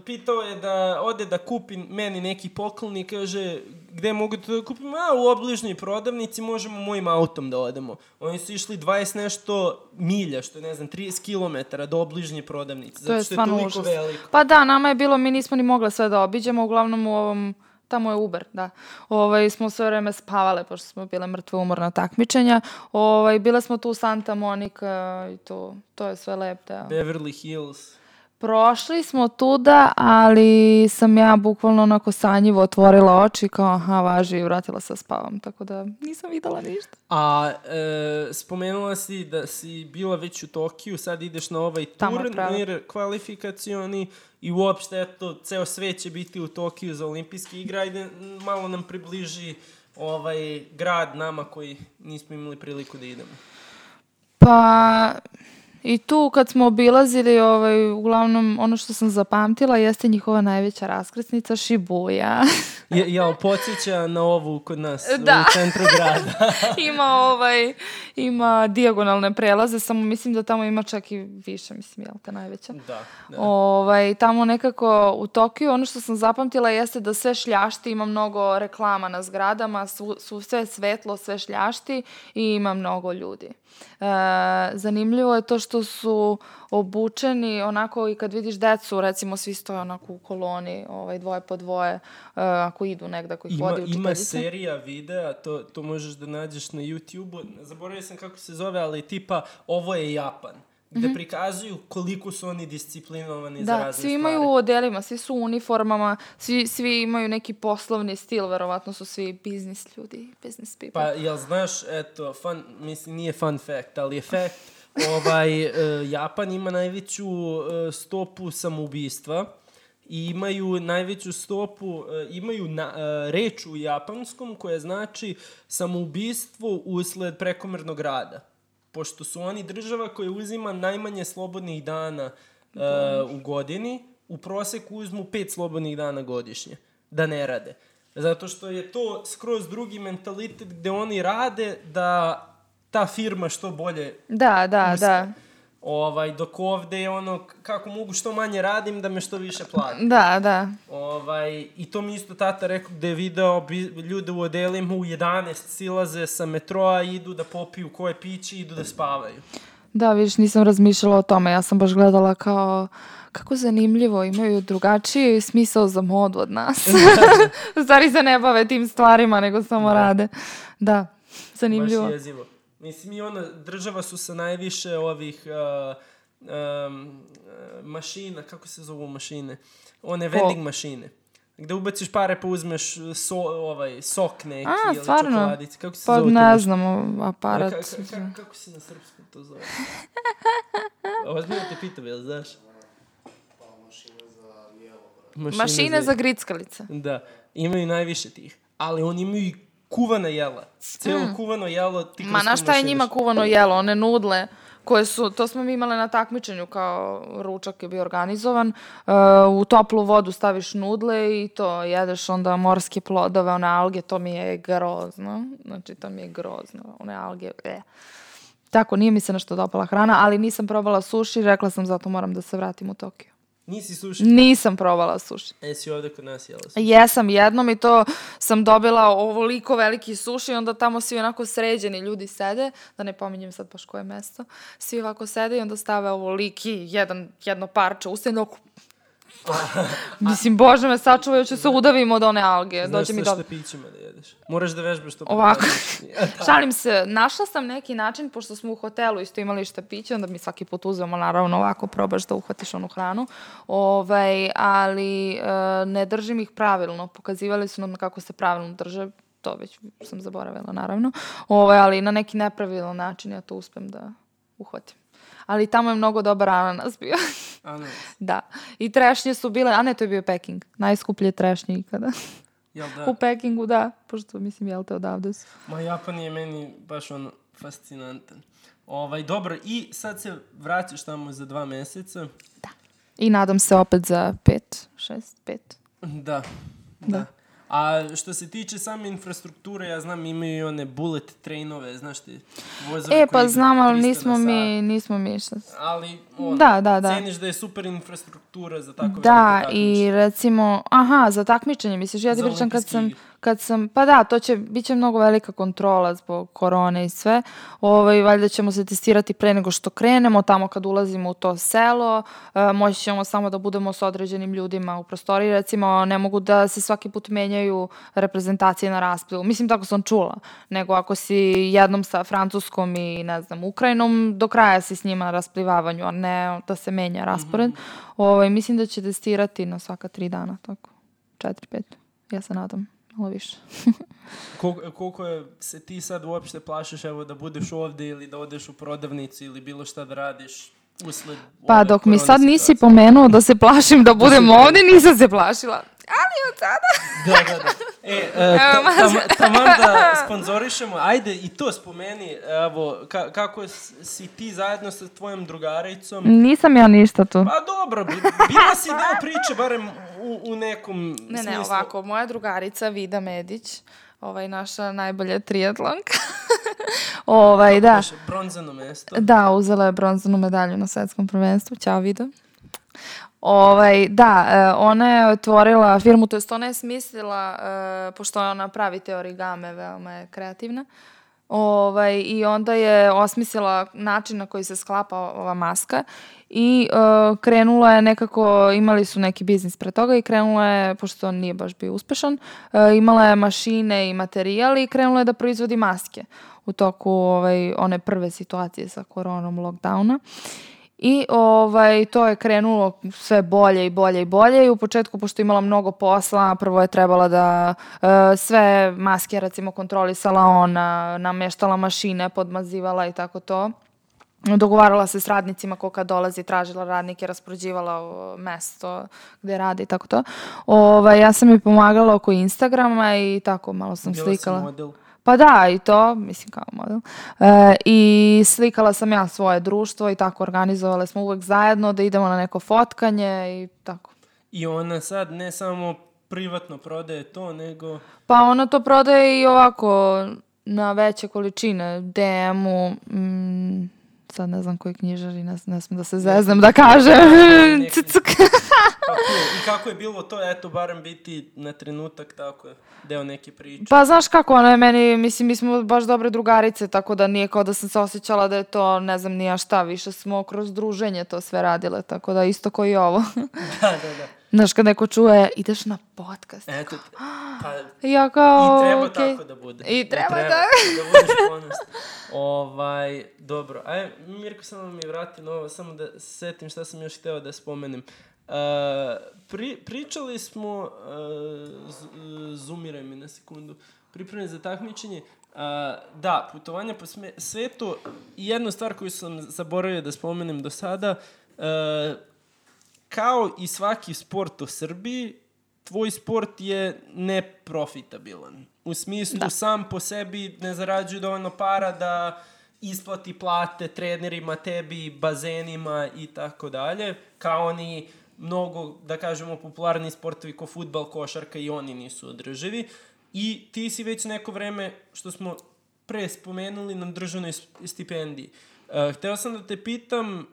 pitao je da ode da kupi meni neki poklon i kaže, gde mogu da kupim? A, u obližnjoj prodavnici možemo mojim autom da odemo. Oni su išli 20 nešto milja, što je, ne znam, 30 km do obližnje prodavnice. To zato što je, toliko užas. veliko. Pa da, nama je bilo, mi nismo ni mogli sve da obiđemo, uglavnom u ovom tamo je Uber, da. Ovaj, smo sve vreme spavale, pošto smo bile mrtve umorna takmičenja. Ovaj, bile smo tu u Santa Monica i to, to je sve lep da. Beverly Hills. Prošli smo tuda, ali sam ja bukvalno onako sanjivo otvorila oči kao aha, važi i vratila se da spavam, tako da nisam videla ništa. A e, spomenula si da si bila već u Tokiju, sad ideš na ovaj turnir kvalifikacioni i uopšte, eto, ceo svet će biti u Tokiju za olimpijski igra, ajde malo nam približi ovaj grad nama koji nismo imali priliku da idemo. Pa, I tu kad smo obilazili, ovaj, uglavnom ono što sam zapamtila jeste njihova najveća raskrsnica Shibuya. Je, jel, podsjeća na ovu kod nas da. u centru grada. ima, ovaj, ima dijagonalne prelaze, samo mislim da tamo ima čak i više, mislim, jel te najveća? Da. da. Ovaj, tamo nekako u Tokiju, ono što sam zapamtila jeste da sve šljašti, ima mnogo reklama na zgradama, su, su sve svetlo, sve šljašti i ima mnogo ljudi. E, zanimljivo je to što su obučeni onako i kad vidiš decu, recimo svi stoje onako u koloni, ovaj, dvoje po dvoje, e, ako idu negde, ako ih ima, vodi učiteljica. Ima serija videa, to, to možeš da nađeš na YouTube-u, zaboravio sam kako se zove, ali tipa ovo je Japan gde mm -hmm. prikazuju koliko su oni disciplinovani da, za razne stvari. Da, svi imaju u odelima, svi su u uniformama, svi, svi imaju neki poslovni stil, verovatno su svi biznis ljudi, business people. Pa, jel znaš, eto, fun, mislim, nije fun fact, ali je fact, ovaj, uh, Japan ima najveću uh, stopu samoubistva i imaju najveću stopu, uh, imaju na, uh, reč u japanskom koja znači samoubistvo usled prekomernog rada pošto su oni država koja uzima najmanje slobodnih dana uh, u godini, u proseku uzmu pet slobodnih dana godišnje, da ne rade. Zato što je to skroz drugi mentalitet gde oni rade da ta firma što bolje Da, da, uspe. da. Ovaj, dok ovde je ono, kako mogu što manje radim da me što više plati. Da, da. Ovaj, I to mi isto tata rekao gde je video bi, ljude u odelima u 11 silaze sa metroa idu da popiju koje piće i idu da spavaju. Da, vidiš, nisam razmišljala o tome. Ja sam baš gledala kao kako zanimljivo, imaju drugačiji smisao za modu od nas. u stvari se ne bave tim stvarima, nego samo da. rade. Da, zanimljivo. Baš jezivo. Mislim i ona, država su sa najviše ovih uh, um, mašina, kako se zovu mašine? One vending mašine. Gde ubaciš pare pa uzmeš so, ovaj, sok neki A, ili stvarno? čokoladice. Kako se pa zove ne znam, aparat. Ka, ka, ka, kako se na srpskom to zove? Ozbiljno te pitam, jel znaš? Mašine, Mašine za, za grickalice. Da, imaju najviše tih. Ali oni imaju i kuvana jela. Celo mm. kuvano jelo ti Ma na šta je njima kuvano jelo? One nudle koje su, to smo mi imale na takmičenju kao ručak je bio organizovan, uh, u toplu vodu staviš nudle i to jedeš onda morske plodove, one alge, to mi je grozno. Znači, to mi je grozno. One alge, e. Tako, nije mi se nešto dopala hrana, ali nisam probala suši, rekla sam zato moram da se vratim u Tokio. Nisi suši? Nisam probala suši. E, si ovde kod nas jela suši? Jesam jednom i to sam dobila ovoliko veliki suši i onda tamo svi onako sređeni ljudi sede, da ne pominjem sad baš koje mesto, svi ovako sede i onda stave ovoliki jedan, jedno parče u senu, Mislim, bože me sačuvaj, ću se udavim od one alge. Znaš mi sa pićima da jedeš. Moraš da vežbaš to. Ovako. Šalim se, našla sam neki način, pošto smo u hotelu isto imali štapiće, onda mi svaki put uzmemo, naravno, ovako probaš da uhvatiš onu hranu. Ovaj, ali e, ne držim ih pravilno. Pokazivali su nam kako se pravilno drže to već sam zaboravila, naravno. Ovaj, ali na neki nepravilan način ja to uspem da uhvatim ali tamo je mnogo dobar ananas bio. Ananas? da. I trešnje su bile, a ne, to je bio Peking. Najskuplje trešnje ikada. Jel da? U Pekingu, da. Pošto, mislim, jel te odavde su. Ma, Japan je meni baš ono fascinantan. Ovaj, dobro, i sad se vraćaš tamo za dva meseca. Da. I nadam se opet za pet, šest, pet. Da. Da. da. A što se tiče same infrastrukture, ja znam imaju i one bullet trainove, znaš ti, vozove E, pa znam, ali nismo mi, nismo mi šta. Ali, ono, da, da, da. ceniš da je super infrastruktura za tako Da, i recimo, aha, za takmičenje, misliš, ja ti pričam kad sam, kad sam, pa da, to će, bit će mnogo velika kontrola zbog korone i sve. Ovaj, valjda ćemo se testirati pre nego što krenemo, tamo kad ulazimo u to selo, e, moći ćemo samo da budemo sa određenim ljudima u prostoriji, recimo ne mogu da se svaki put menjaju reprezentacije na raspilu. Mislim, tako sam čula. Nego ako si jednom sa Francuskom i, ne znam, Ukrajinom, do kraja si s njima na rasplivavanju, a ne da se menja raspored. Mm -hmm. ovaj, mislim da će testirati na svaka tri dana, tako. Četiri, pet. Ja se nadam malo više. koliko, koliko je, se ti sad uopšte plašiš evo da budeš ovde ili da odeš u prodavnicu ili bilo šta da radiš usled Pa dok mi sad nisi pomenuo da se plašim da budem ovde, nisam se plašila. Ali od sada... da, da, da. E, uh, tam, taman da sponzorišemo, ajde i to spomeni, evo, ka, kako si ti zajedno sa tvojom drugaricom? Nisam ja ništa tu. Pa dobro, bila si deo priče, barem u, u nekom ne, smislu. Ne, ne, ovako, moja drugarica Vida Medić, ovaj, naša najbolja triatlonka. ovaj, da. Bronzano mesto. Da, uzela je bronzanu medalju na svetskom prvenstvu. Ćao, Vida. Ovaj, da, e, ona je otvorila firmu, to jest ona je smislila, e, pošto ona pravi te origame, veoma je kreativna, ovaj, i onda je osmislila način na koji se sklapa ova maska i uh, krenula je nekako, imali su neki biznis pre toga i krenula je, pošto on nije baš bio uspešan, uh, imala je mašine i materijal i krenula je da proizvodi maske u toku ovaj, one prve situacije sa koronom lockdowna. I ovaj, to je krenulo sve bolje i bolje i bolje i u početku, pošto imala mnogo posla, prvo je trebala da uh, sve maske recimo kontrolisala ona, nameštala mašine, podmazivala i tako to dogovarala se s radnicima ko kad dolazi, tražila radnike, raspoređivala mesto gde radi i tako to. Ovaj, ja sam mi pomagala oko Instagrama i tako malo sam Bila slikala. si model. Pa da, i to, mislim kao model. E, I slikala sam ja svoje društvo i tako organizovali smo uvek zajedno da idemo na neko fotkanje i tako. I ona sad ne samo privatno prodaje to, nego... Pa ona to prodaje i ovako na veće količine, DM-u, mm, sad ne znam koji knjižari, ne, ne smem da se zeznem da kažem. I kako je bilo to, eto, barem biti na trenutak tako deo neke priče? Pa znaš kako, ona je meni, mislim, mi smo baš dobre drugarice, tako da nije kao da sam se osjećala da je to, ne znam, nija šta, više smo kroz druženje to sve radile, tako da isto koji i ovo. da, da, da. Znaš, kad neko čuje, ideš na podcast. Eto, pa... Ja kao, I treba okay. tako da bude. I treba, treba da. da budeš ponosna. Ovaj, dobro. Aj, Mirko, samo mi vrati na ovo, samo da se setim šta sam još hteo da spomenem. Uh, pri, pričali smo, uh, z, zoomiraj mi na sekundu, pripremljeni za takmičenje, Uh, da, putovanja po svetu i jednu stvar koju sam zaboravio da spomenem do sada, uh, kao i svaki sport u Srbiji, tvoj sport je neprofitabilan. U smislu da. sam po sebi ne zarađuje dovoljno para da isplati plate trenerima, tebi, bazenima i tako dalje, kao oni mnogo, da kažemo, popularni sportovi ko futbal, košarka i oni nisu održivi. I ti si već neko vreme, što smo pre spomenuli, na državnoj stipendiji. Uh, hteo sam da te pitam,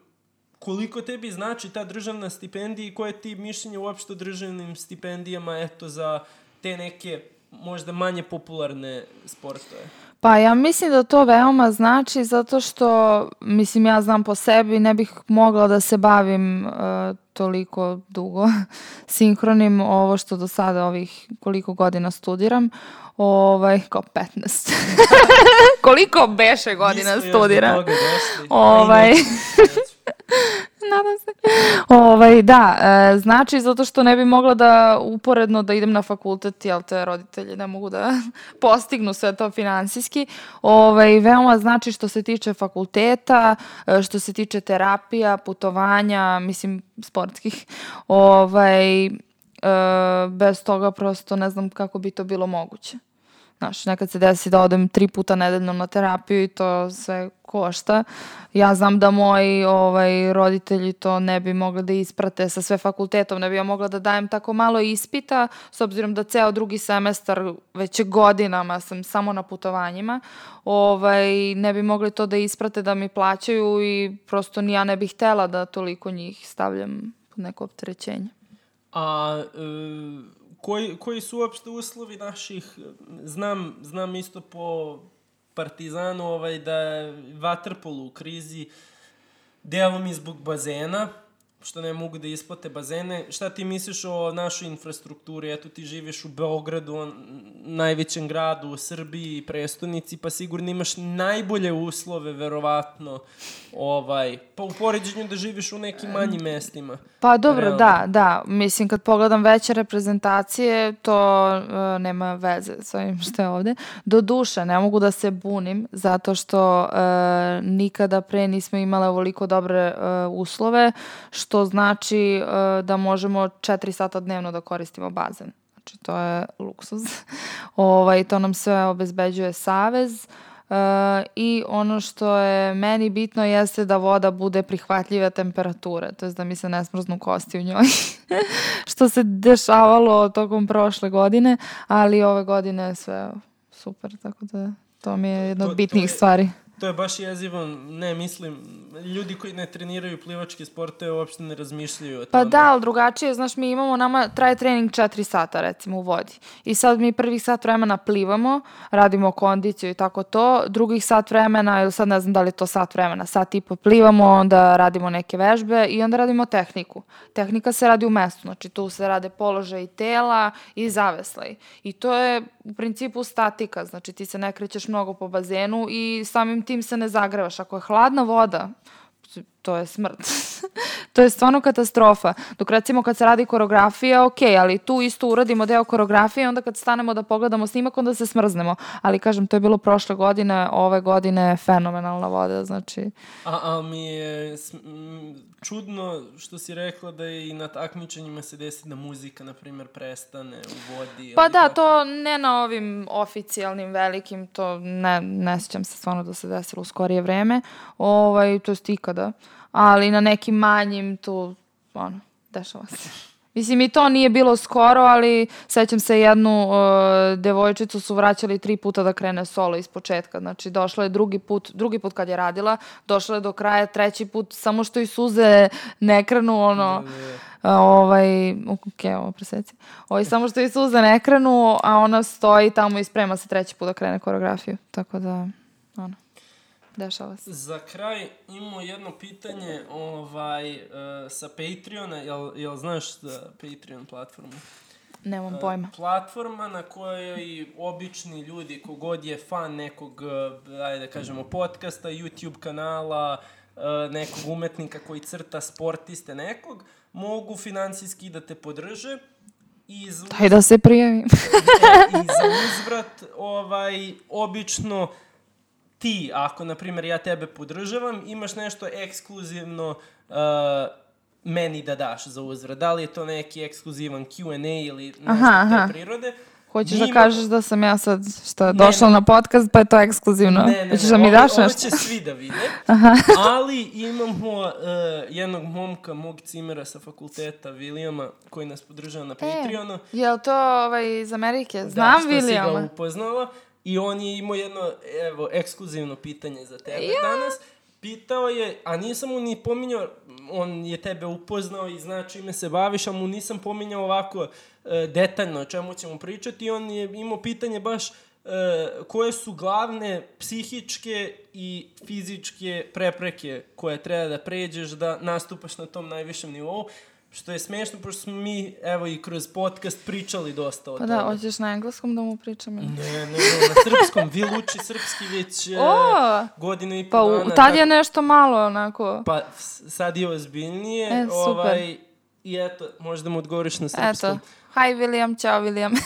koliko tebi znači ta državna stipendija i koje ti mišljenje uopšte o državnim stipendijama eto za te neke možda manje popularne sportove? Pa ja mislim da to veoma znači zato što, mislim ja znam po sebi, ne bih mogla da se bavim uh, toliko dugo sinhronim ovo što do sada ovih koliko godina studiram, ovaj, kao 15. koliko beše godina studiram? Ovaj, Nadam se. Ovaj, da, e, znači zato što ne bi mogla da uporedno da idem na fakultet, jel te roditelji ne mogu da postignu sve to finansijski. Ovaj, veoma znači što se tiče fakulteta, e, što se tiče terapija, putovanja, mislim sportskih. Ovaj, e, bez toga prosto ne znam kako bi to bilo moguće. Znaš, nekad se desi da odem tri puta nedeljno na terapiju i to sve košta. Ja znam da moji ovaj, roditelji to ne bi mogli da isprate sa sve fakultetom, ne bi ja mogla da dajem tako malo ispita, s obzirom da ceo drugi semestar već godinama sam samo na putovanjima, ovaj, ne bi mogli to da isprate da mi plaćaju i prosto ni ja ne bih htela da toliko njih stavljam pod neko opterećenje. A e koji, koji su uopšte uslovi naših, znam, znam isto po Partizanu ovaj, da je Vatrpolu u krizi delom i zbog bazena, što ne mogu da isplate bazene. Šta ti misliš o našoj infrastrukturi? Eto, ti živiš u Beogradu, najvećem gradu u Srbiji, prestonici, pa sigurno imaš najbolje uslove, verovatno, ovaj, pa u poređenju da živiš u nekim manjim mestima. Pa dobro, Realno. da, da. Mislim, kad pogledam veće reprezentacije, to uh, nema veze sa ovim što je ovde. Do duše, ne mogu da se bunim, zato što uh, nikada pre nismo imale ovoliko dobre uh, uslove, što znači uh, da možemo 4 sata dnevno da koristimo bazen. Znači, to je luksuz. ovaj, to nam sve obezbeđuje Savez. Uh, I ono što je meni bitno jeste da voda bude prihvatljive temperature, to je da mi se ne smrznu kosti u njoj, što se dešavalo tokom prošle godine, ali ove godine je sve super, tako da to mi je jedna od bitnijih stvari. To je baš jezivo, ne mislim, ljudi koji ne treniraju plivačke sportove uopšte ne razmišljaju o tome. Pa da, ali drugačije, znaš, mi imamo, nama traje trening 4 sata recimo u vodi. I sad mi prvih sat vremena plivamo, radimo kondiciju i tako to, drugih sat vremena, ili sad ne znam da li je to sat vremena, sat i po plivamo, onda radimo neke vežbe i onda radimo tehniku. Tehnika se radi u mestu, znači tu se rade položaj tela i zaveslaj. I to je u principu statika, znači ti se ne krećeš mnogo po bazenu i samim tim se ne zagrevaš. Ako je hladna voda, to je smrt. to je stvarno katastrofa. Dok recimo kad se radi koreografija, ok, ali tu isto uradimo deo koreografije, onda kad stanemo da pogledamo snimak, onda se smrznemo. Ali kažem, to je bilo prošle godine, ove godine fenomenalna voda, znači... A, a mi je čudno što si rekla da je i na takmičenjima se desi da muzika, na primjer, prestane u vodi. Pa da, tako. to ne na ovim oficijalnim velikim, to ne, ne sjećam se stvarno da se desilo u skorije vreme, ovaj, to je ikada, ali na nekim manjim tu, ono, dešava se. Mislim, i to nije bilo skoro, ali sećam se jednu uh, devojčicu su vraćali tri puta da krene solo iz početka. Znači, došla je drugi put, drugi put kad je radila, došla je do kraja, treći put, samo što i suze ne krenu, ono, ne, ne. Uh, ovaj, ok, ovo preseci. Ovaj, samo što i suze ne krenu, a ona stoji tamo i sprema se treći put da krene koreografiju. Tako da, ono. Dešava se. Za kraj imamo jedno pitanje ovaj, uh, sa Patreona. Jel, jel znaš za Patreon platformu? Nemam pojma. Uh, platforma na kojoj obični ljudi, kogod je fan nekog, ajde da kažemo, podcasta, YouTube kanala, uh, nekog umetnika koji crta sportiste nekog, mogu finansijski da te podrže. I za Daj da se prijavim. I za uzvrat, ovaj, obično ti, ako, na primjer, ja tebe podržavam, imaš nešto ekskluzivno uh, meni da daš za uzvrat. Da li je to neki ekskluzivan Q&A ili nešto aha, te prirode. Hoćeš da kažeš da sam ja sad šta, došla ne, na podcast pa je to ekskluzivno? Ne, ne, Hoćeš da mi daš nešto? Ovo će svi da vide. Aha. Ali imamo uh, jednog momka, mog cimera sa fakulteta, Vilijama, koji nas podržava na e, Patreonu. E, je li to ovaj, iz Amerike? Znam da, Vilijama. Da, što si ga upoznala. I on je imao jedno, evo, ekskluzivno pitanje za tebe ja. danas. Pitao je, a nisam mu ni pominjao, on je tebe upoznao i zna čime se baviš, a mu nisam pominjao ovako e, detaljno o čemu ćemo pričati. On je imao pitanje baš e, koje su glavne psihičke i fizičke prepreke koje treba da pređeš da nastupaš na tom najvišem nivou. Što je smešno, pošto smo mi, evo, i kroz podcast pričali dosta o pa da, tome. Pa da, hoćeš na engleskom da mu pričam? Ne, ne, ne, na srpskom. Vi luči srpski već o, uh, godinu i pa pol dana. Pa tad je nešto malo, onako. Pa sad je ozbiljnije. E, super. Ovaj, I eto, možda mu odgovoriš na srpskom. Eto. Hi, William, čao, William.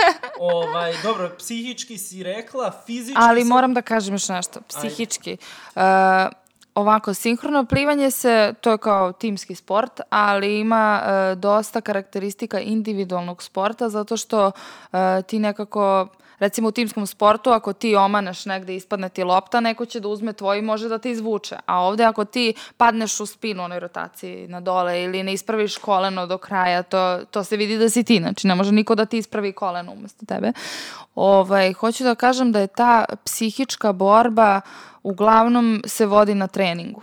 ovaj, dobro, psihički si rekla, fizički... Ali sam... moram da kažem još nešto. Psihički. Ajde. Uh, Ovako, sinhrono plivanje se, to je kao timski sport, ali ima e, dosta karakteristika individualnog sporta, zato što e, ti nekako, recimo u timskom sportu, ako ti omaneš negde ispadne ti lopta, neko će da uzme tvoj i može da te izvuče. A ovde ako ti padneš u spinu onoj rotaciji na dole ili ne ispraviš koleno do kraja, to, to se vidi da si ti, znači ne može niko da ti ispravi koleno umesto tebe. Ovaj, hoću da kažem da je ta psihička borba uglavnom se vodi na treningu.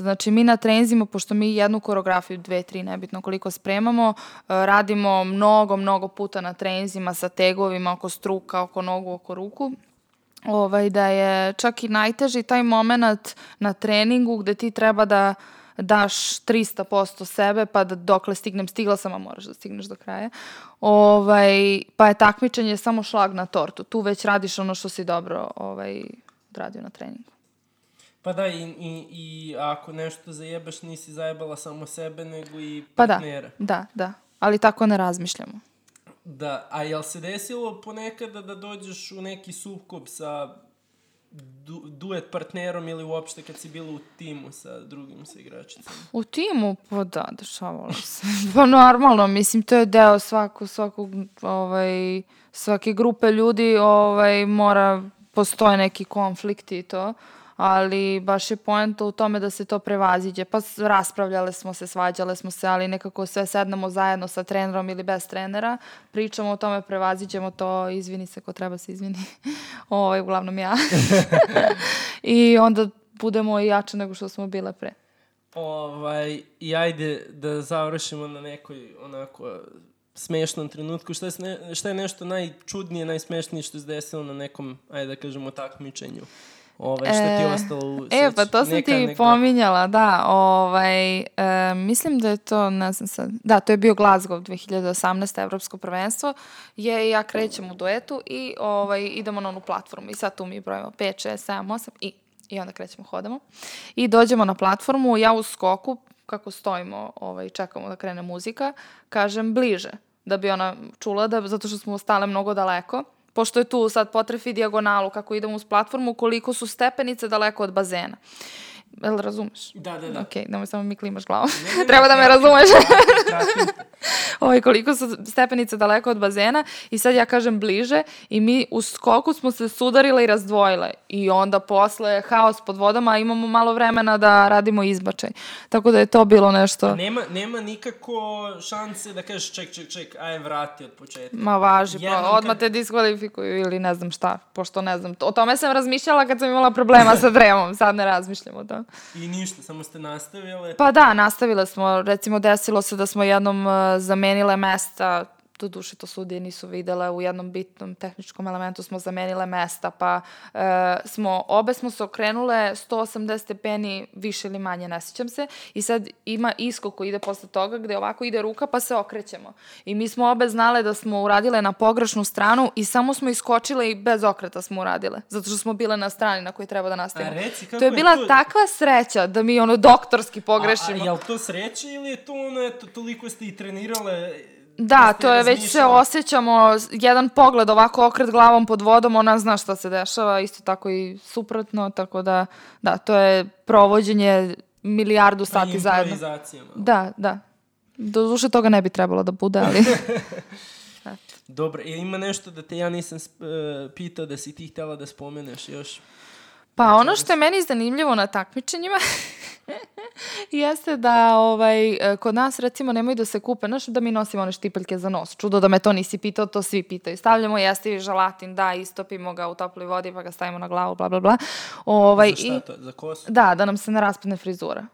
Znači, mi na trenzima, pošto mi jednu koreografiju, dve, tri, nebitno koliko spremamo, e, radimo mnogo, mnogo puta na trenzima sa tegovima oko struka, oko nogu, oko ruku, ovaj, da je čak i najteži taj moment na treningu gde ti treba da daš 300% sebe, pa da dokle stignem, stigla sam, a moraš da stigneš do kraja. Ovaj, pa je takmičenje samo šlag na tortu. Tu već radiš ono što si dobro ovaj, odradio na treningu. Pa da, i, i, i ako nešto zajebaš, nisi zajebala samo sebe, nego i partnera. Pa da, da, da. Ali tako ne razmišljamo. Da, a jel se desilo ponekada da dođeš u neki sukob sa du, duet partnerom ili uopšte kad si bila u timu sa drugim sa igračicama? U timu? Pa da, dešavalo se. pa normalno, mislim, to je deo svako, svakog, ovaj, svake grupe ljudi, ovaj, mora, postoje neki konflikti i to ali baš je poenta u tome da se to prevaziđe. Pa raspravljale smo se, svađale smo se, ali nekako sve sednemo zajedno sa trenerom ili bez trenera, pričamo o tome, prevaziđemo to, izvini se ko treba se izvini. Ovo ovaj, je uglavnom ja. I onda budemo i jače nego što smo bile pre. Ovaj, I ajde da završimo na nekoj onako smešnom trenutku. Šta je, šta je nešto najčudnije, najsmešnije što se desilo na nekom, ajde da kažemo, takmičenju? Ovaj, što ti je ostalo u seć? E, pa to sam Neka, ti neka... pominjala, da. Ovaj, e, mislim da je to, ne znam sad, da, to je bio Glasgow 2018. Evropsko prvenstvo, je i ja krećem u duetu i ovaj, idemo na onu platformu i sad tu mi brojimo 5, 6, 7, 8 i, i onda krećemo, hodamo. I dođemo na platformu, ja u skoku, kako stojimo ovaj, čekamo da krene muzika, kažem bliže, da bi ona čula, da, zato što smo stale mnogo daleko pošto je tu sad potrefi dijagonalu kako idemo uz platformu, koliko su stepenice daleko od bazena. Jel razumeš? Da, da, da. Ok, nemoj samo mi klimaš glavom. Ne, ne, Treba da me razumeš. Oj, koliko su stepenice daleko od bazena i sad ja kažem bliže i mi u skoku smo se sudarile i razdvojile i onda posle haos pod vodama imamo malo vremena da radimo izbačaj. Tako da je to bilo nešto... A nema, nema nikako šanse da kažeš ček, ček, ček, aj vrati od početka. Ma važi, pa Jednom pa odmah kad... te diskvalifikuju ili ne znam šta, pošto ne znam. O tome sam razmišljala kad sam imala problema sa dremom, sad ne razmišljam o tome. I ništa, samo ste nastavile? Pa da, nastavile smo. Recimo, desilo se da smo jednom uh, zamenile mesta do duše to sudije nisu videle, u jednom bitnom tehničkom elementu smo zamenile mesta, pa e, smo, obe smo se okrenule 180 stepeni više ili manje, ne sjećam se, i sad ima iskok koji ide posle toga gde ovako ide ruka pa se okrećemo. I mi smo obe znale da smo uradile na pogrešnu stranu i samo smo iskočile i bez okreta smo uradile, zato što smo bile na strani na kojoj treba da nastavimo. A reci, kako to je bila to... takva sreća da mi ono doktorski pogrešimo. A, a je li to sreća ili je to ono, eto, toliko ste i trenirale Da, to je već se osjećamo, jedan pogled ovako okret glavom pod vodom, ona zna šta se dešava, isto tako i suprotno, tako da, da, to je provođenje milijardu pa sati zajedno. Da, da. Do duše toga ne bi trebalo da bude, ali... Dobro, ima nešto da te ja nisam uh, pitao da si ti htjela da spomeneš još? Pa ono što je meni zanimljivo na takmičenjima jeste da ovaj, kod nas recimo nemoj da se kupe, znaš da mi nosimo one štipeljke za nos. Čudo da me to nisi pitao, to svi pitaju. Stavljamo jestivi žalatin, da, istopimo ga u toploj vodi pa ga stavimo na glavu, bla, bla, bla. Ovaj, za šta i, to? Za kosu? Da, da nam se ne raspadne frizura.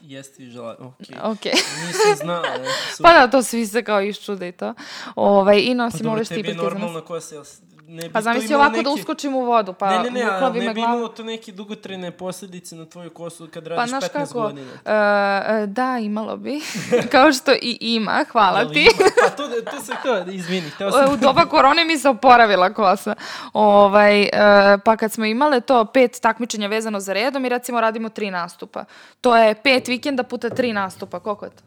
Jeste i žela, okej. Okay. Nisam znala. pa da, to svi se kao iščude i to. Ovaj, I nosimo pa ove štipeljke za nos. Pa dobro, tebi je normalna kosa, jel ne bi pa zamisli ovako neki... da uskočim u vodu, pa ne, ne, ne, a ne bi imalo to neke dugotrajne posledice na tvoju kosu kad pa, radiš pa, 15 kako, godina. Uh, da, imalo bi. Kao što i ima, hvala ti. Ima? Pa to, to se to, izvini. Sam... u doba korone mi se oporavila kosa. Ovaj, uh, pa kad smo imale to pet takmičenja vezano za redom i recimo radimo tri nastupa. To je pet vikenda puta tri nastupa. Koliko je to?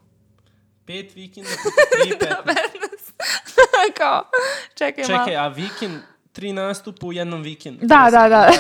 Pet vikenda puta tri, petnaest. Kao, čekaj, Čekaj, a vikend, tri nastupa u jednom vikendu. Da, da, da. da.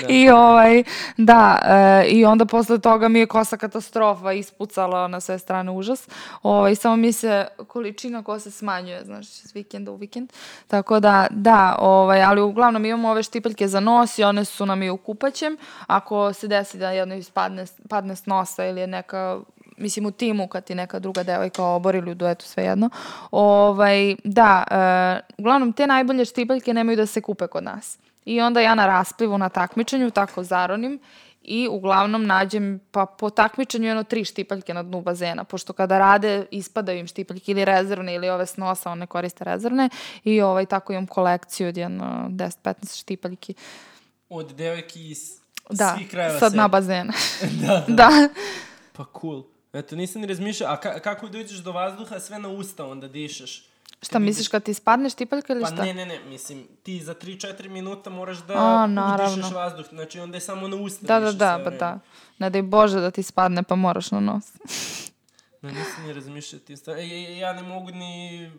Da. I ovaj, da, e, i onda posle toga mi je kosa katastrofa ispucala na sve strane užas. Ovaj, samo mi se količina kose smanjuje, znaš, iz vikenda u vikend. Tako da, da, ovaj, ali uglavnom imamo ove štipeljke za nos i one su nam i u kupaćem. Ako se desi da jedno ispadne, padne s nosa ili je neka mislim u timu kad ti neka druga devojka obori ili u duetu svejedno. Ovaj, da, e, uglavnom te najbolje štipaljke nemaju da se kupe kod nas. I onda ja na rasplivu na takmičenju tako zaronim i uglavnom nađem pa po takmičenju jedno tri štipaljke na dnu bazena, pošto kada rade ispadaju im štipaljke ili rezervne ili ove s nosa, one koriste rezervne i ovaj, tako imam kolekciju od jedno 10-15 štipaljki. Od devojki iz da, svih krajeva sad na bazena. da, da. da. Pa cool. Eto, nisam ni razmišljao, a ka kako dođeš do vazduha, sve na usta onda dišeš. Šta misliš kad ti spadneš tipaljka ili pa šta? Pa ne, ne, ne, mislim, ti za 3-4 minuta moraš da a, udišeš vazduh, znači onda je samo na usta Da, da, da, pa da. Ne daj Bože da ti spadne pa moraš na nos. no, nisam ni razmišljao ti stvari. Ja, ja ne mogu ni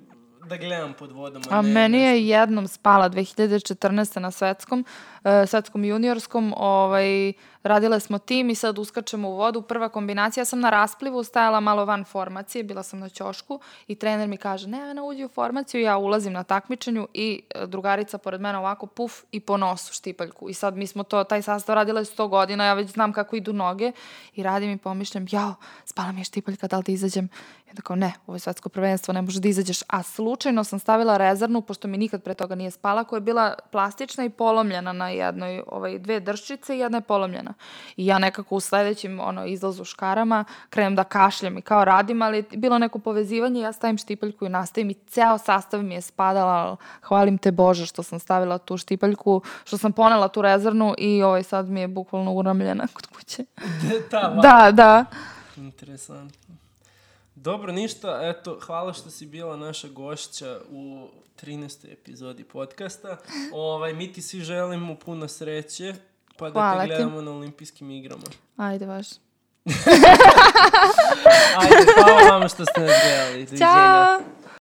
da gledam pod vodom. A ne, meni nešto. je jednom spala 2014. na svetskom, uh, svetskom juniorskom, ovaj, radile smo tim i sad uskačemo u vodu. Prva kombinacija, ja sam na rasplivu stajala malo van formacije, bila sam na ćošku i trener mi kaže, ne, Ana, uđi u formaciju, ja ulazim na takmičenju i e, drugarica pored mene ovako puf i po nosu štipaljku. I sad mi smo to, taj sastav radile 100 godina, ja već znam kako idu noge i radim i pomišljam, jao, spala mi je štipaljka, da li da izađem? I onda kao, ne, ovo je svetsko prvenstvo, ne može da izađeš. A slučajno sam stavila rezervnu, pošto mi nikad pre toga nije spala, koja je bila plastična i polomljena na jednoj, ovaj, dve drščice i jedna je polomljena. I ja nekako u sledećem ono, izlazu škarama krenem da kašljam i kao radim, ali je bilo neko povezivanje, ja stavim štipaljku i nastavim i ceo sastav mi je spadala, hvalim te Bože što sam stavila tu štipaljku, što sam ponela tu rezervnu i ovaj sad mi je bukvalno uramljena kod kuće. Ta, va- Da, da. Interesantno. Dobro, ništa, eto, hvala što si bila naša gošća u 13. epizodi podcasta. Ovaj, mi ti svi želimo puno sreće, pa da Hvala te ti. gledamo na olimpijskim igrama. Ajde baš. Ajde, hvala vama što ste nas gledali. Ćao!